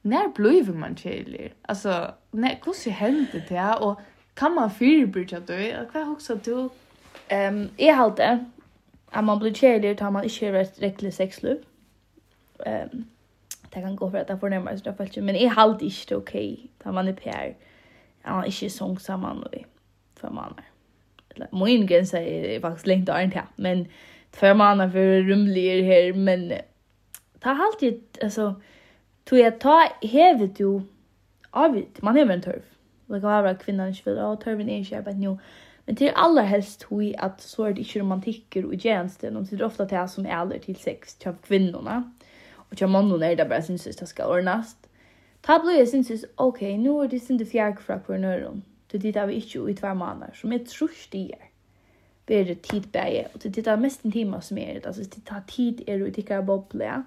när blir man chili alltså när hur händer det och kan man fyrbryta det vad huxar du ehm är halt det att man blir chili tar man inte rätt riktigt sexliv. Ehm det kan gå för att det förnärmar sig det men är halt inte okej tar man det per han har ikke sång sammen i två månader. Eller, min gräns är faktiskt längt och inte, men två månader för rumligare här, men ta alltid, alltså, tog jag ta hevet ju avvitt, man hever en törv. Det kan vara kvinnan inte vill, och törven är inte arbetet nu. Men till allra helst tror jag att så är det inte romantiker och tjänsten, de sitter ofta till som är till sex, till kvinnorna. Och till mannen är det bara sin det ska ordnas Ta blei jeg synes, ok, nu er det sinde fjerk fra hver nøyrum, til dit har vi ikke i tvær måneder, som er trus dier. Bere tid bæge, og til dit har mest en time som er det, altså til ta tid er du ikke er boble, ja.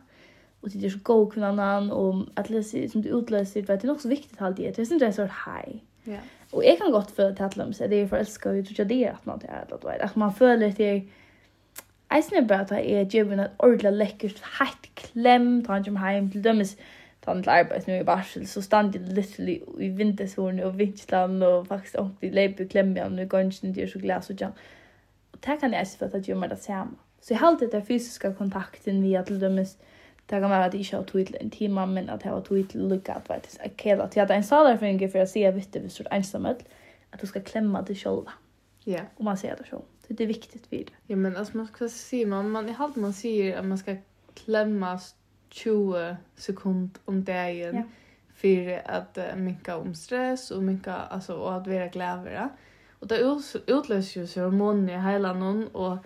Og til det er så god kvinnan, og at lese, som du utløser, det er nok så viktig til alt det, det er det er så hei. Ja. Og jeg kan godt føle til at lømme seg, det er forelska, jeg tror ikke det er at noe er det, at man føler til er, Jeg synes bare at jeg er givet et ordentlig lekkert, heitt klem, ta han som heim, til dømes, ta til arbeids nu i barsel, så stand jeg literally i vindeshorene og vindsland og faktisk ångte i leipe og nu igjen inte gansjen til så glas og jam. Det kan jeg for at jeg gjør meg det samme. Så jeg alltid det fysiske kontakten via til dømes, det kan være at jeg ikke har tog til en time, men at jeg har tog til lykke at jeg er kjell at jeg hadde en salarføring for å si jeg hvis du er ensamhet, at du skal klemme til selv. Ja. Och man ser det selv. Så det är viktigt för det. Ja men alltså man ska se man man i allt man säger att man ska klämmas 20 sekund om dagen ja. för att uh, minka om stress och minka alltså och att vara glädjera. Och det utlöser ju hormoner i hela någon och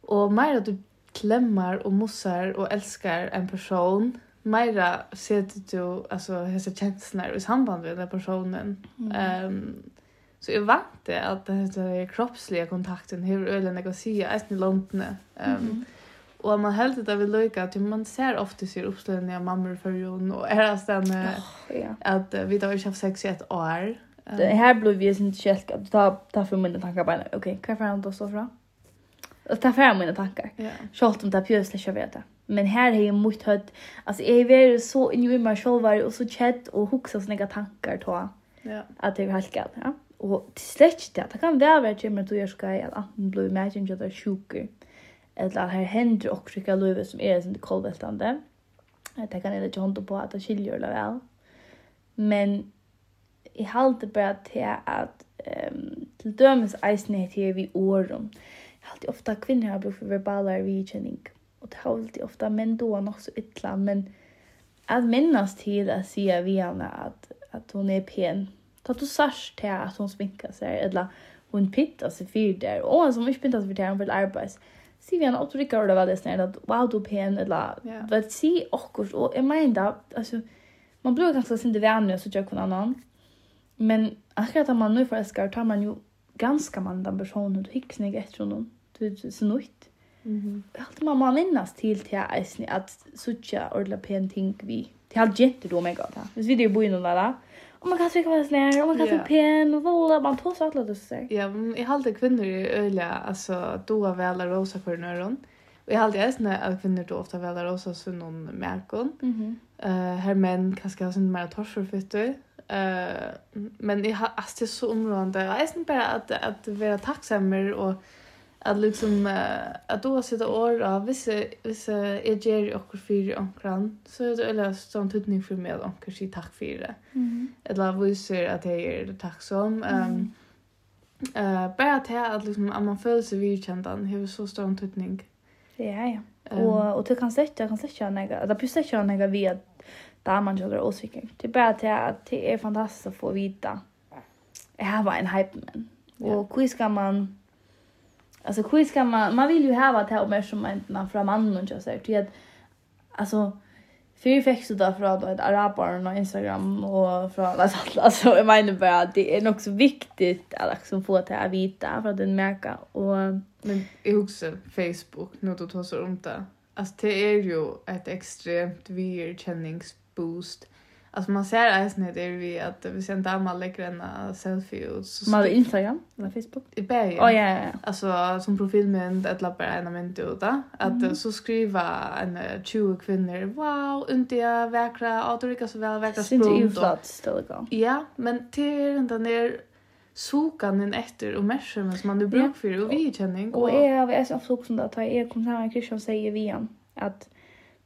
och mer att du klemmar och mossar och älskar en person Meira ser du alltså dessa känslor i samband med den personen. Ehm mm. um, så jag vant det att det är kroppsliga kontakten hur ölen jag kan se i långtne. Ehm um, mm -hmm Och man helt det vill lycka att man ser ofta ser uppslutning av mammor för ju och är det sen ja. att vi då har haft sex i ett år. Det här blev vi inte kälk att ta ta för mina tankar bara. Okej, okay, kan jag fram då så fra? Att ta fram mina tankar. Ja. Schalt om det pjösligt jag vet det. Men här är ju mycket hött. Alltså jag är så inne i mig själv och så chat och huxa såna tankar då. Ja. Att det är helt galt, ja. Och till släkt det. Det kan vara att jag men du jag ska att antingen bli imagine att jag är sjuk. Mm eller här händer och rycka lövet som är sånt kolvältande. Det kan jag inte hålla på att det skiljer eller väl. Men i halte bara till att um, till dömes eisen heter vi åren. Jag halte ofta kvinnor har bruk för verbala vidkänning. Och det har alltid ofta män då nog så ytla. Men att minnas till att säga vi henne att, att hon är pen. Ta du sars till att hon sminkar sig. Eller hon pittar sig för det. Och hon som inte pittar sig för det, hon vill arbeta si vi en opprykker, og det var det snart at wow, du pen, eller yeah. vet, si okkur, og jeg mener da, altså, man blir ganske sin det vanlig, så jag kun annan, men akkurat da man nu forelsker, tar man jo ganske man den personen, du hikker seg etter noen, du er så nøyt. Mm -hmm. Alt man må minnes til til eisen, at suttja ordla pen ting vi, til alt jenter du omega, hvis vi det jo bor innom der da, oh my god, så kan vara snär, oh my god, så pen, och vola, man tar så alla dessa. Ja, men jag har alltid kvinnor i öliga, alltså, då har vi rosa för nöron. Och jag har alltid äsna att kvinnor då ofta väl rosa så någon märkon. Mm -hmm. uh, här män kanske har sånt mer torsförfytter. Uh, men jag har alltid så områdande, jag är bara att, att vara tacksammer och att liksom att då sitta år av vissa vissa är ger och för ankran så är det eller sån tutning för mig att ankar tack för det. Mhm. Eller vi ser att det är tack som ehm eh bara att att liksom att man känner sig vidkänd han har så stor tutning. Ja ja. Och och det kan sätta kan sätta några det pustar ju några via där man gör osäker. Det är bara att det är fantastiskt att få vita. Jag har en hype man. Och hur ska man Alltså hur ska man man vill ju ha att ha mer som enten från mannen och så här till att alltså för fick så där från ett araber och Instagram och från alltså [LAUGHS] alltså jag menar bara att det är nog så viktigt att liksom få det här vita för att den märka och men i också Facebook nu då tar så runt det. Alltså det är ju ett extremt weird känningsboost. Alltså man ser ens när det är vi att vi ser en dam lägger en selfie ut. Så man har Instagram eller Facebook? I bergen. Oh, ja, ja. Alltså som profilmynd ett lappar en mynd ut. Att mm. så skriva en 20 kvinnor. Wow, inte jag väkra. Ja, du lyckas så väl väkra språk. Syns ju flott stödgång. Ja, men till den där sokan den efter och märker som man nu brukar för och vidkänning. Och, och, och jag är så flott som det att jag kommer här Christian säger vi igen att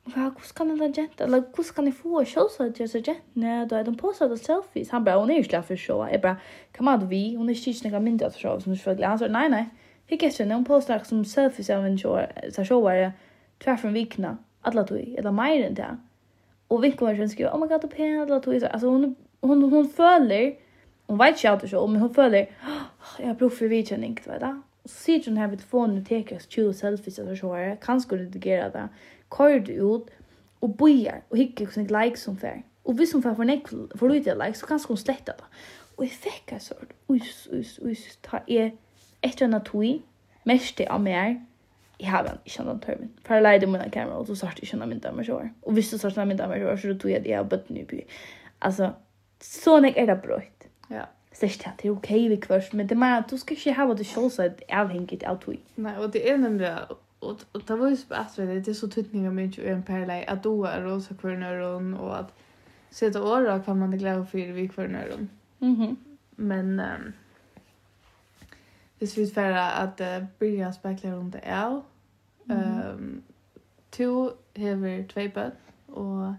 Och hur kan man vara jenta? Eller hur kan ni få show så att jag så jenta? Då är de på så selfies. Han bara, hon är ju slapp för show. Jag bara, kan man vi? Hon är kyrkna några mynda att show Som du frågade. Han sa, nej, nej. Hur kan jag Hon postar som selfies av en show Så show tjoa är tvärfrån vikna. Alla tog i. Eller mer än det. Och vinkelmarsken skriver, oh my god, the pen. Alla tog i. Alltså hon, hon, hon, hon följer. Hon vet inte att och så. Men hon följer, jag har prov för vidkänning. Och så sitter hon här vid telefonen och tekar 20 selfies. Och så här. Kan skulle det digera det kör du ut og bojar og hikker hos en like som fær. Og hvis hun får for nek for lite like, så kanskje hun sletta det. Og jeg fikk en sort, us, us, us, ta jeg etter en atoi, mest det av mer, jeg har en ikke annan termen. For jeg leide min kamera, og så sart ikke annan min damer sjår. Og hvis du sart annan mynda meg sjår, så tog jeg det jeg har bøtt ny by. Altså, sånn jeg er det brøyt. Ja. Så det er ok vi kvørs, men det er mer du skal ikke ha det sjålsett avhengigt av tog. Nei, og det er nemlig och och det var ju så att det är så tutningar mycket och en parallell att då är rosa kvarnöron och att sätta åra kan man det glädje för vi kvarnöron. Mhm. Mm Men um, Det vi färra att uh, börja spekla runt det är Ehm um, to hever två bøtt och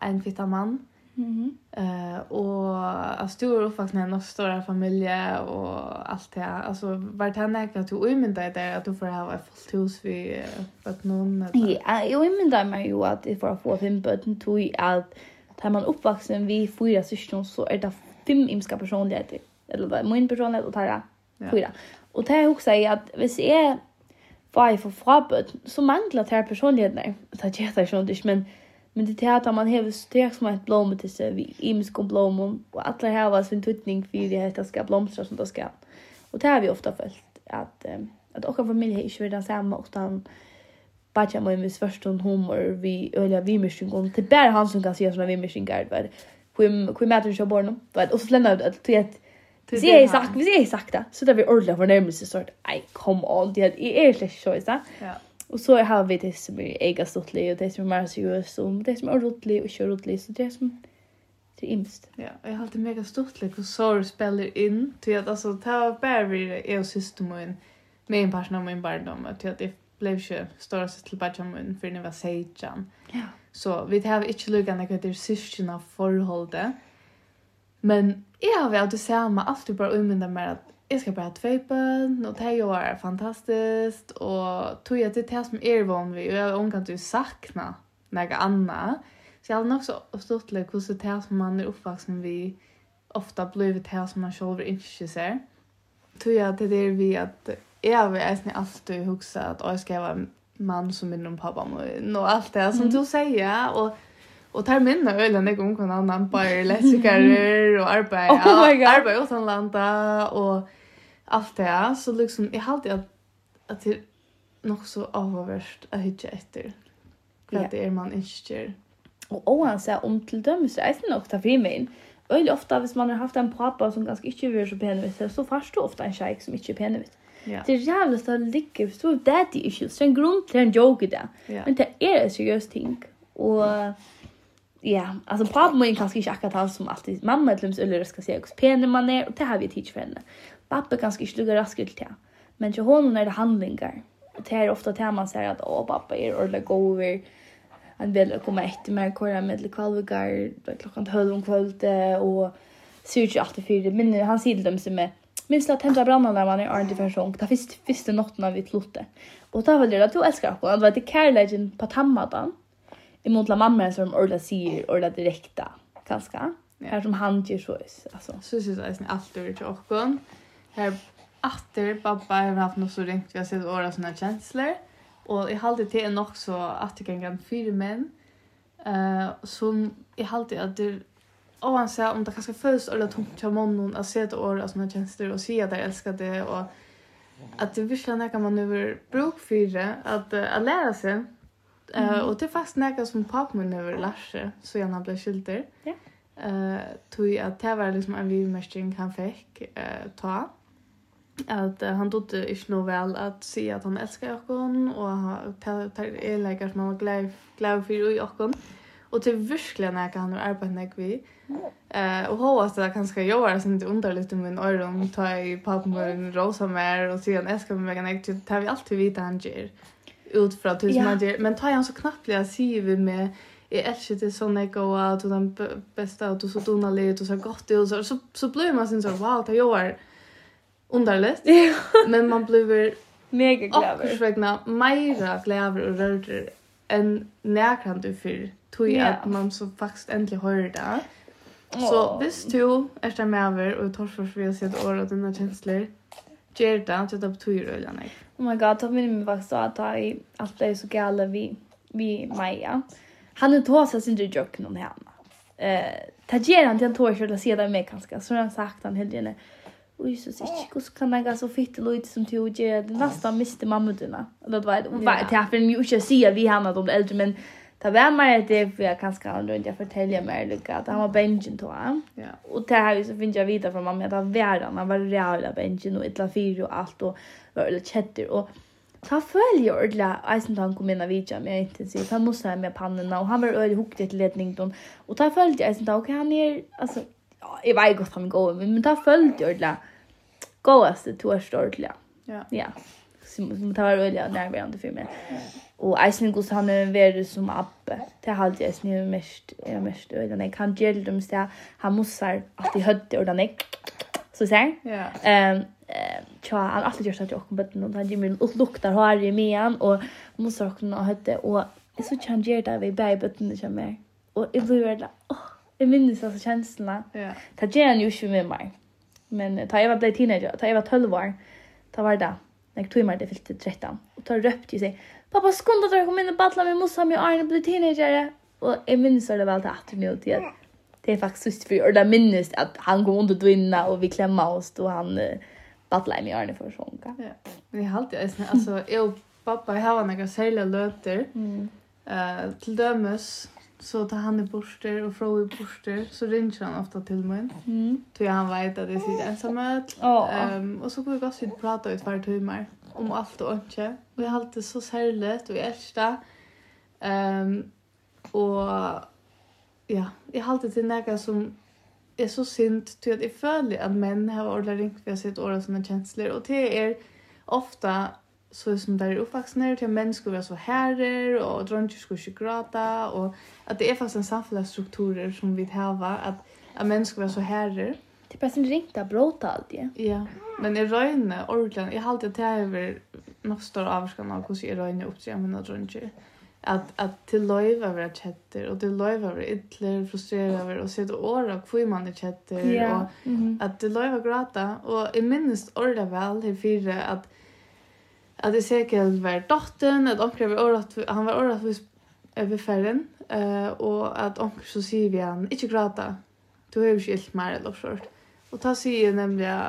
en fitta mann Mm -hmm. och alltså du är uppvuxen i en stor familj och allt det. Alltså vart han är att du omyndade dig att du får ha ett fullt hus vid uh, bötnån? Ja, jag omyndade mig ju att det får få fem barn tog att när man uppvuxen vi fyra syskon så är det fem imska personligheter. Eller min personlighet och tar fyra. Och det jag också att hvis jag var i för frabötn så manglar det här personligheterna. Det är inte men Men det är att man har strek som ett blommor till sig vid imisk och blommor. Och alla här var sin tuttning för det här ska blomstra som det ska. Och det har vi ofta följt att, um, att åka familj är inte redan samma utan bara med min första humor vi öliga vimmersingon. Det är bara han som kan se sådana vimmersingar. Hur mäter du sig av barnen? Och så lämnar jag att Hvis jeg har sagt, vi ser sagt det, så där vi ordlar för så sort. det, come on, det är ikke så, ikke sant? Ja. Och så har vi det som är äga stortlig och det som är mer seriöst och det som är roligt och kör roligt så det är som det är imst. Ja, jag har alltid mega stortlig och så du spelar in till att alltså ta bär vi är och system och en med en person av min barndom till att det blev ju stora till barndom min för när var sejan. Ja. Så vi har inte lugga när det är syskon av förhållande. Men jag har väl att det samma alltid bara umynda med att jag ska bara tvejpen och det här gör fantastiskt och tog jag till det som är van vid och jag omkant ju sakna något annat. Så jag hade så stått lite hur det som man är uppvuxen vid ofta blivit det här som man själv inte ser. Tog jag till det vi att jag har nästan alltid huxa att jag ska vara en man som minner om pappa och allt det som mm. du säger och Och tar minna ölen jag omkring annan bara elektriker och [LAUGHS] arbetar. Oh my god. Arbetar utan landa och allt det här. Så liksom, jag har alltid att, att det är nog så avvärst att hitta efter. Vad ja. det är man inte önskar. Och oavsett om till dömes är det nog ta för mig. Öl ofta hvis man har haft en pappa som ganska inte är så penvis så fast du ofta en tjej som inte penvis. Yeah. Det är jävligt att ligga så stor daddy issues. Det är en grund till en joke där. Yeah. Men det är en seriös ting. Och ja, alltså pappa må kanske inte akkurat han som alltid mamma till eller ska säga hur penig man är och det har vi tid för henne. Pappa kanskje ikke lukker raskt til det. Men til honom er det handlingar. Og det er ofta det man sier at, åh, pappa er ordentlig gover, han vil komme etter meg, hvor er med til kvalvigar, klokkan tølv om kvöld, og sier ikke alltid fyra. Men han sier til dem som er, minst at tända brannan när man är ordentlig för sång. Det finns första natten av vi tlotte. Och då vill jag att du älskar henne. Det var det kärleken på tammatan. Emot la mamma som orda sier, orda direkta, kanske. Ja. Här som han gör så. Alltså. Så syns jag att allt är till oss. Här efter pappa har haft något så ringt vi har sett åra såna känslor och i halde till en också att det kan fyra män eh som i halde att det Och han sa om det kanske föds eller tungt jag månen att se det år av sådana tjänster och se att jag älskar det och att det visst när kan man över bruk för det att, att lära sig Mm. Uh, och det fast näka som pappa min över Larsa så gärna blev skilter. Ja. Eh uh, tog att det var liksom en vimestring han fick eh uh, ta att uh, han trodde inte nog väl att se att han älskar Jakob och per är läkare som han var glad glad för i Jakob. Och det är verkligen när han har arbetat med vi. Eh och hoppas att det kanske göra så inte underligt med en öron ta i pappan rosa mer och sen älskar mig megan jag tar vi alltid vita han ger ut från tusen han ger men tar han så knappliga ser vi med jag älskar det sån jag går att den bästa och så donalit och så gott och så så blir man sen så wow det gör underligt. men man blir mega gläver. Och försvägna mera gläver och rörder än närkant du för tog yeah. att man så faktiskt äntligen hör det. Oh. Så visst du är där med över och tar för för att se år av dina känslor. Ger det att det tar på tur Oh my god, jag minns mig faktiskt att jag allt det är så gala vi, vi Maja. Han är tåsa sin du jock någon här. Eh, uh, han till en tåg att se det med kanske. Så har han sagt han helt gärna. Och så så hur kan jag gå så fitt lite som till och ge det nästa miste mamma dina. Eller vad och vad det här och inte se vi han att de äldre men ta vem mer det för jag kan ska runt jag fortälja mer lucka att han var benjen då. Ja. Och det här så finns jag vidare från mamma att han var han var jävla benjen och illa fyr och allt och var eller chatter och Ta följer ordla eisen han kom in av vidja med intensivt. Han måste ha med pannorna och han var ölig huktig till ledningen. Och ta följer eisen han, okej han är, alltså, jag vet gott han går, men ta följer ordla gåast det tog stort Ja. Ja. Som det var öliga närvarande för mig. Och Eisen Gus han är värre som appe. Det har alltid Eisen är mest, är mest öliga. Nej, kan gälla dem så han måste alltid hödde och den är så säger Ja. Ehm tja, han alltid gör så att jag kommer på och han ger mig luktar har i mig och måste också ha hödde och så kan jag där vi bäj på det kommer. Och i blir det åh, jag minns alltså känslorna. Ja. Ta ger han ju inte med mig. Men ta jag var blev teenager, ta jag var 12 år. Ta var det. Jag tog mig det fyllt till 13. Och ta röpt ju sig. Pappa skunda där kom in och battla med mossa med Arne blev teenager. Och jag minns det väl till att nu till det är faktiskt just för och där minns att han kom under dvinna och vi klämma oss då han battla med Arne för sjunka. Ja. Vi har alltid alltså jag och pappa har några särliga löter. Mm. Eh till dömes Så tar han i borster och Fro i borster så ringer han ofta till mig. Mm. Tror jag han vet att det sitter ensamhet. Oh. Ehm och så går vi bara ut och pratar i ett par timmar om allt och inte. Och jag har alltid så särligt och jag älskar och ja, jag har alltid till näka som är så synd till att jag följer att män har ordentligt ringt för sitt åra såna känslor. Och det är ofta så som där är uppvuxna till att män ska vara så herrer och dronjer ska inte gråta och att det är faktiskt en samhällsstrukturer som vi har att, att män ska vara så herrer. Det är bara riktigt att bråta allt Ja, ja. men i röjne, ordentligt, jag har alltid tagit över något större avskan av hur jag röjne uppträder mina dronjer. Att, att till löjva vara kätter och det löjva vara ytler, frustrerade över och sätta åra och kvim man är kätter. Ja. Och mm -hmm. Att till löjva gråta och i minst ordet väl här fyra att att Ezekiel var dottern, att onkel var året, han var året för vid eh uh, och att onkel så säger vi han, inte gråta, du har ju skilt mer eller så. Och ta sig nämligen,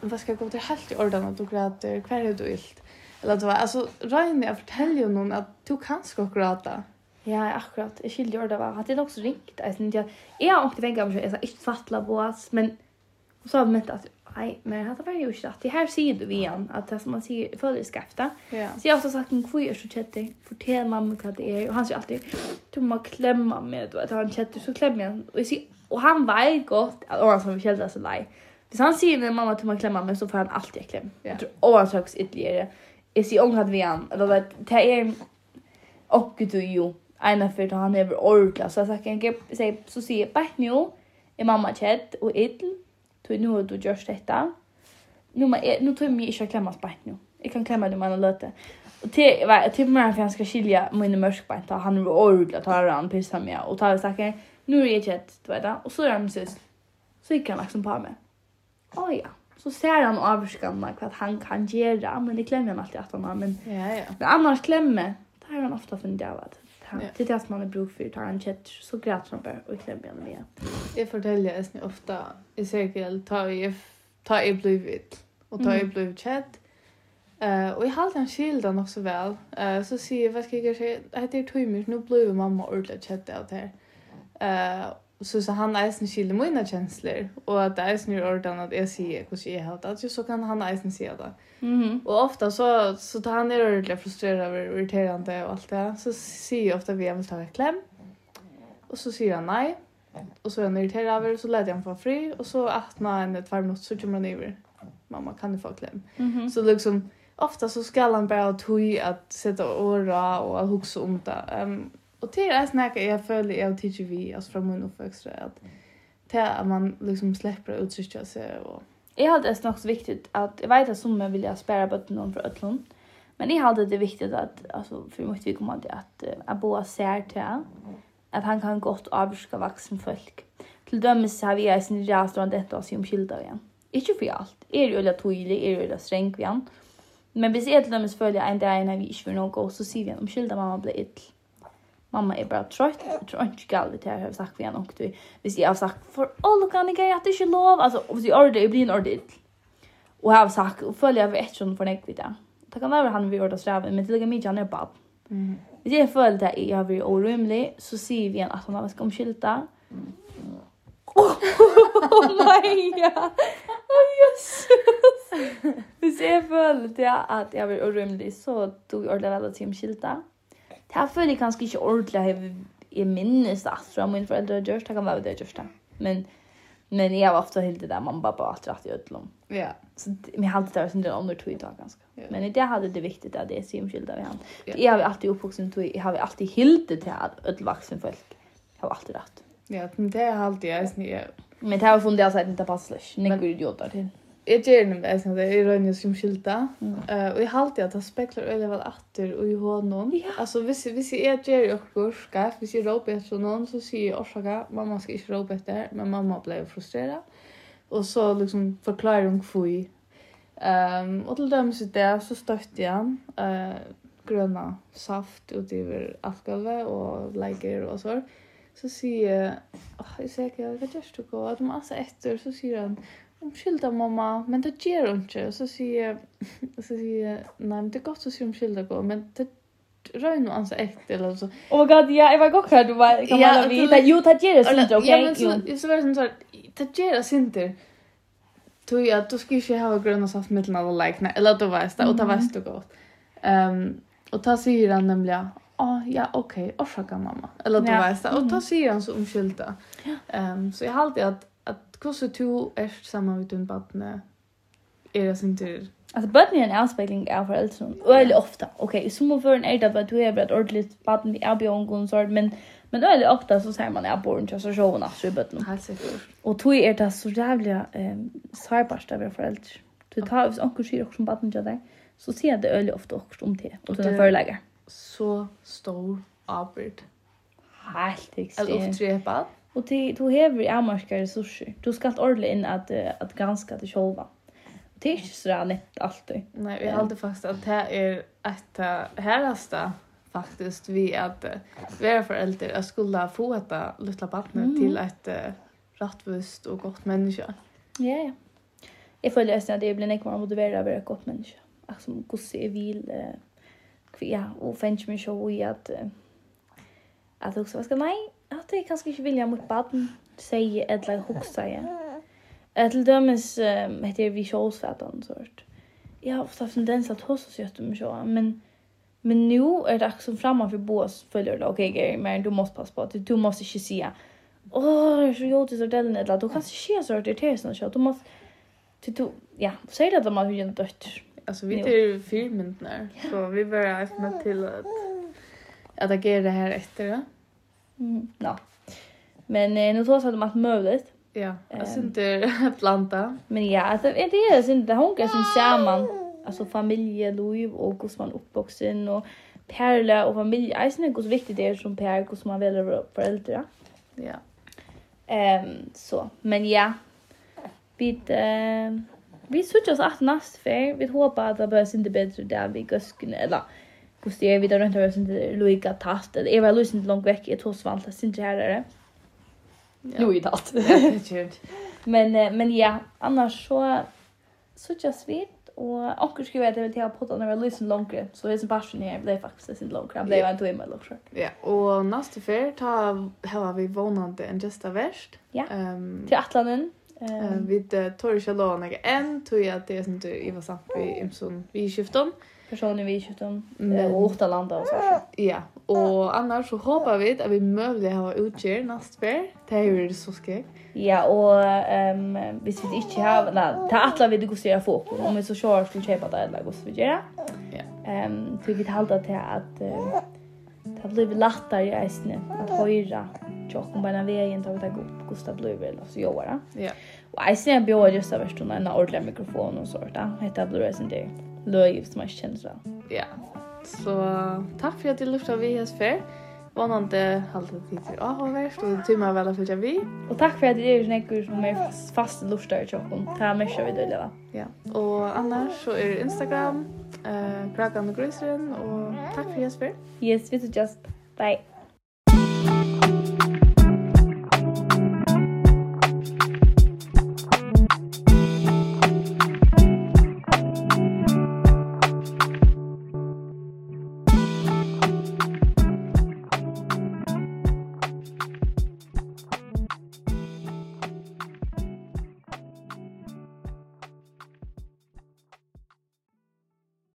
vad ska jag gå till helt i ordan att du gråter, kvar är du ilt? Eller det var, alltså jag fortäller ju någon att du kan ska gråta. Ja, akkurat. Jag jo det var. Hade det också ringt. Jeg jag har inte tänkt om det. Jag ikke inte på oss, men Och så har jag mänt att nej, men det var ju inte rätt. Det här säger du igen, att det som man säger följer skafta. Ja. Så jag har också sagt en kvör så tjettig, fortäll mamma vad det är. Och han säger alltid, du må klämma med, du vet, han en tjettig, så klämmer jag. Och, jag säger, och han vet gott att Oran som vi förkällde sig lej. Hvis han säger när mamma du må klämma med så får han alltid en kläm. Ja. Jag tror Oran söks ytterligare. Jag säger ångat vi han, eller vet, det är och du ju. Ena för att han är ordentligt. Så jag säger, så säger, bara nu är mamma tjett och ytterligare Tog nu har du gjort detta. Nu, men nu tror jag inte jag klämmer allt nu. Jag kan klämma det man en. Och till, var till mig för jag ska skilja mina mörskbänt. Han är ordentligt att han pissar mig. Och tar saker. Nu är det ett, du vet det. Och så är han sist. Så gick han liksom på mig. Åh oh, ja. Så ser han avskanna vad han kan göra. Men det klämmer han alltid att han har. Men, ja, ja. men annars klämmer. Det har han ofta fundit av att Ja. Det är det som man är bruk för, tar en kött så gräter han bara och klämmer han med. Jag fortäller jag ni ofta, i cirkel, ta i, ta i blivit, och ta i blivit kett. Uh, och jag har alltid en skilda nog så väl. Uh, så säger jag, vad ska jag säga, det heter tog nu blir mamma ordentligt kett av det här. Uh, så så han eisen skilde mina känslor och att eisen är ordan att jag säger hur jag har det så kan han eisen säga det. Mhm. Mm och ofta så så tar han är ordentligt frustrerad över irriterande och allt det så säger jag ofta vi vill ta ett kläm. Och så säger han nej. Och så är han irriterad över så lät jag honom få fri och så att man en par minuter så kommer han över. Mamma kan du få klem. Mm. Så liksom ofta så ska han bara tog att sätta åra och att huxa om det. Um, Och det är snacka jag följer jag tycker vi alltså från min uppväxt så att till att man liksom släpper ut sig sig och Jag hade det också viktigt att jag vet att som vill jag spara bort någon för ötlon. Men jag hade det viktigt att alltså för måste vi komma till att att boa ser till att han kan gott avska vuxen folk. Till dömes har vi är sin restaurang detta oss om skilda igen. Inte för allt. Är ju eller tydlig, är ju eller sträng igen. Men vi ser till dömes följa en där när vi inte vill gå så ser vi om skilda mamma blir ill Mamma er bara trött. Jag tror inte galt det här har sagt vi än och du. Visst jag har sagt för all kan jag att det inte lov. Alltså om du ordet det blir en ordet. Och har sagt och följer vi ett sån för näck vid det. Det kan vara han vi ordet sträven men det lika mycket han är bad. Mm. Hvis jeg føler det jeg har vært orymlig, så sier vi igjen at han har vært omskylda. Mm. Oh, oh my god! Oh, Jesus! [LAUGHS] Hvis jeg føler at jeg har vært orymlig, så tog jeg ordentlig vel at omskylda. Mm. Det här följer kanske inte ordentligt. Jag minns allt från min föräldrar har gjort. Det kan vara det jag gjort det. Men, men jag har ofta helt det där man bara bara att i ödlom. Ja. Så jag har alltid som den under tog idag ganska. Ja. Men i det hade det viktigt att det är simskylda vid han. Ja. Jag har alltid uppvuxen tog. Jag har alltid helt det till att ödlvaxen folk. Jag har alltid rätt. Ja, men det har alltid jag. Men det har funnits alltså att det inte passar. Ni går idioter till. Jeg gjør det med sånn at jeg rønner som skylda. Og jeg halte at det spekler øyne vel atter og i hånden. Ja. Altså, hvis, hvis jeg gjør det og skaff, hvis jeg råper etter noen, så sier jeg årsaka, mamma skal ikke råpe etter, men mamma ble frustreret. Og så liksom forklarer hun hvor Um, og til dem i det så støtte jeg han uh, grønna saft utover alkalvet og leger og sånn. Så sier jeg, oh, jeg ser ikke, hva gjør du gå? At man altså etter, så sier han, Omskylda mamma, men det ger hon inte. Och så säger jag, [LAUGHS] så säger jag, nej men det är gott att säga omskylda gå, men det rör nog ansa ett eller så. Oh my god, ja, jag var gott här, du bara, kan man veta, jo, det ger det synder, okej? Ja, men så, så var det som så här, det ger oss inte. Tog jag, då ska ju inte ha gröna saft mitteln alla och läkna, eller då var det, och det var det gott. Um, och då säger han nämligen, ah oh, ja okej okay. orsaka mamma eller du ja. vet och då säger han så omskylda. Ehm um, så jag har alltid att hvordan du er sammen med din badne, er det sin tur? Alltså badne är en avspegling av föräldrar. Väldigt ofta. Okej, okay, som för en är det att du är ett ordentligt badne i avbjörn och men men väldigt ofta så säger man att jag bor inte så sjön så i badne. Helt säkert. Och tog är det så jävla eh, sårbart av föräldrar. Du tar hvis onkel sier också om baden till dig. så sier det øyelig ofta också om til, Och til den forelegger. Så stor avbyrd. Helt ekstremt. Eller ofte tre bad. Och det du häver amorska resurser. Du ska allt ordentligt in att att granska det själva. Och det är inte så där lätt alltid. Nej, vi har alltid fast att det är ett häraste faktiskt vi att vara föräldrar att skulle få ett lilla barn mm. till ett rättvist och gott människa. Ja, ja. Jag får nästan att det blir nekmar motivera att vara ett gott människa. Alltså, gosse är vil, ja, och fänns mig så i att att också, vad ska mig att jag kanske inte vill jag mot barn säger eller huxa jag. Ett dömes eh heter jag vi shows för att ansort. Jag har ofta haft tendens att hosta sig att mig så men men nu är det också framför bås följer det okej okay, men du måste passa på att du måste inte säga Åh, oh, så gjorde det så där den eller du kan se så det är så så du måste du ja, säg det att man hur inte dött. Alltså vi det är filmen där så vi börjar med till att att agera här efter det. Mm, ja. Men eh, nu tror jag att det är möjligt. Ja, jag syns [LAUGHS] inte att blanda. Men ja, alltså, det är det inte. Det kan som samman. Alltså familjeliv och hur man uppvuxen och perle och familj. Jag syns hur viktigt det är som per, hur man väljer föräldrar. Ja. Ehm um, så, men ja. Vi eh vi söker oss att nästa Vi hoppas att det blir inte bättre där vi går eller hur det är vid runt över sånt Luiga tast eller väl Lucent långt veck ett hos Valta synd här är det. Luiga tast. Men men ja, annars så så just vid och också skriver att det vill ta på den när Lucent långt så det är det passion här blev faktiskt synd långt. Det blev en timme eller så. Ja, och nästa för ta har vi vånande en justa värst. Ja. Ehm till Atlanten. Ehm vid några igen, tror jag att det är sånt du Eva Sampi Imson vi skiftar. Mm personer vi kött om mm. och åtta landa och så. Ja, och annars så hoppas vi att vi möjligt har utger nästa fer Det är ju så skräck. Ja, og ehm hvis vi ikke har här ta atla vi det går se få om vi så kör skulle köpa det eller går så vi gör. Ja. Ehm så vi vill hålla till att uh, det blir lättare i äsne att höra tjocken bara vägen tar vi ta upp Gustav Blövel och så gör det. Ja. Och äsne bjöd just av förstånd en ordentlig mikrofon och sånt där. Heter Blövel sen det löj som man känner så. Ja. Så tack för att du lyssnade vi här för. Vannande halvtid till avhållvärst och det tymmar väl att följa vi. Och tack för att det är ju näkor som är fast lustar i tjocken. Det här märker vi dölja Ja. Och annars så är det Instagram, eh, Krakan och Grösren och tack för Jesper. Yes, vi ses just. Bye.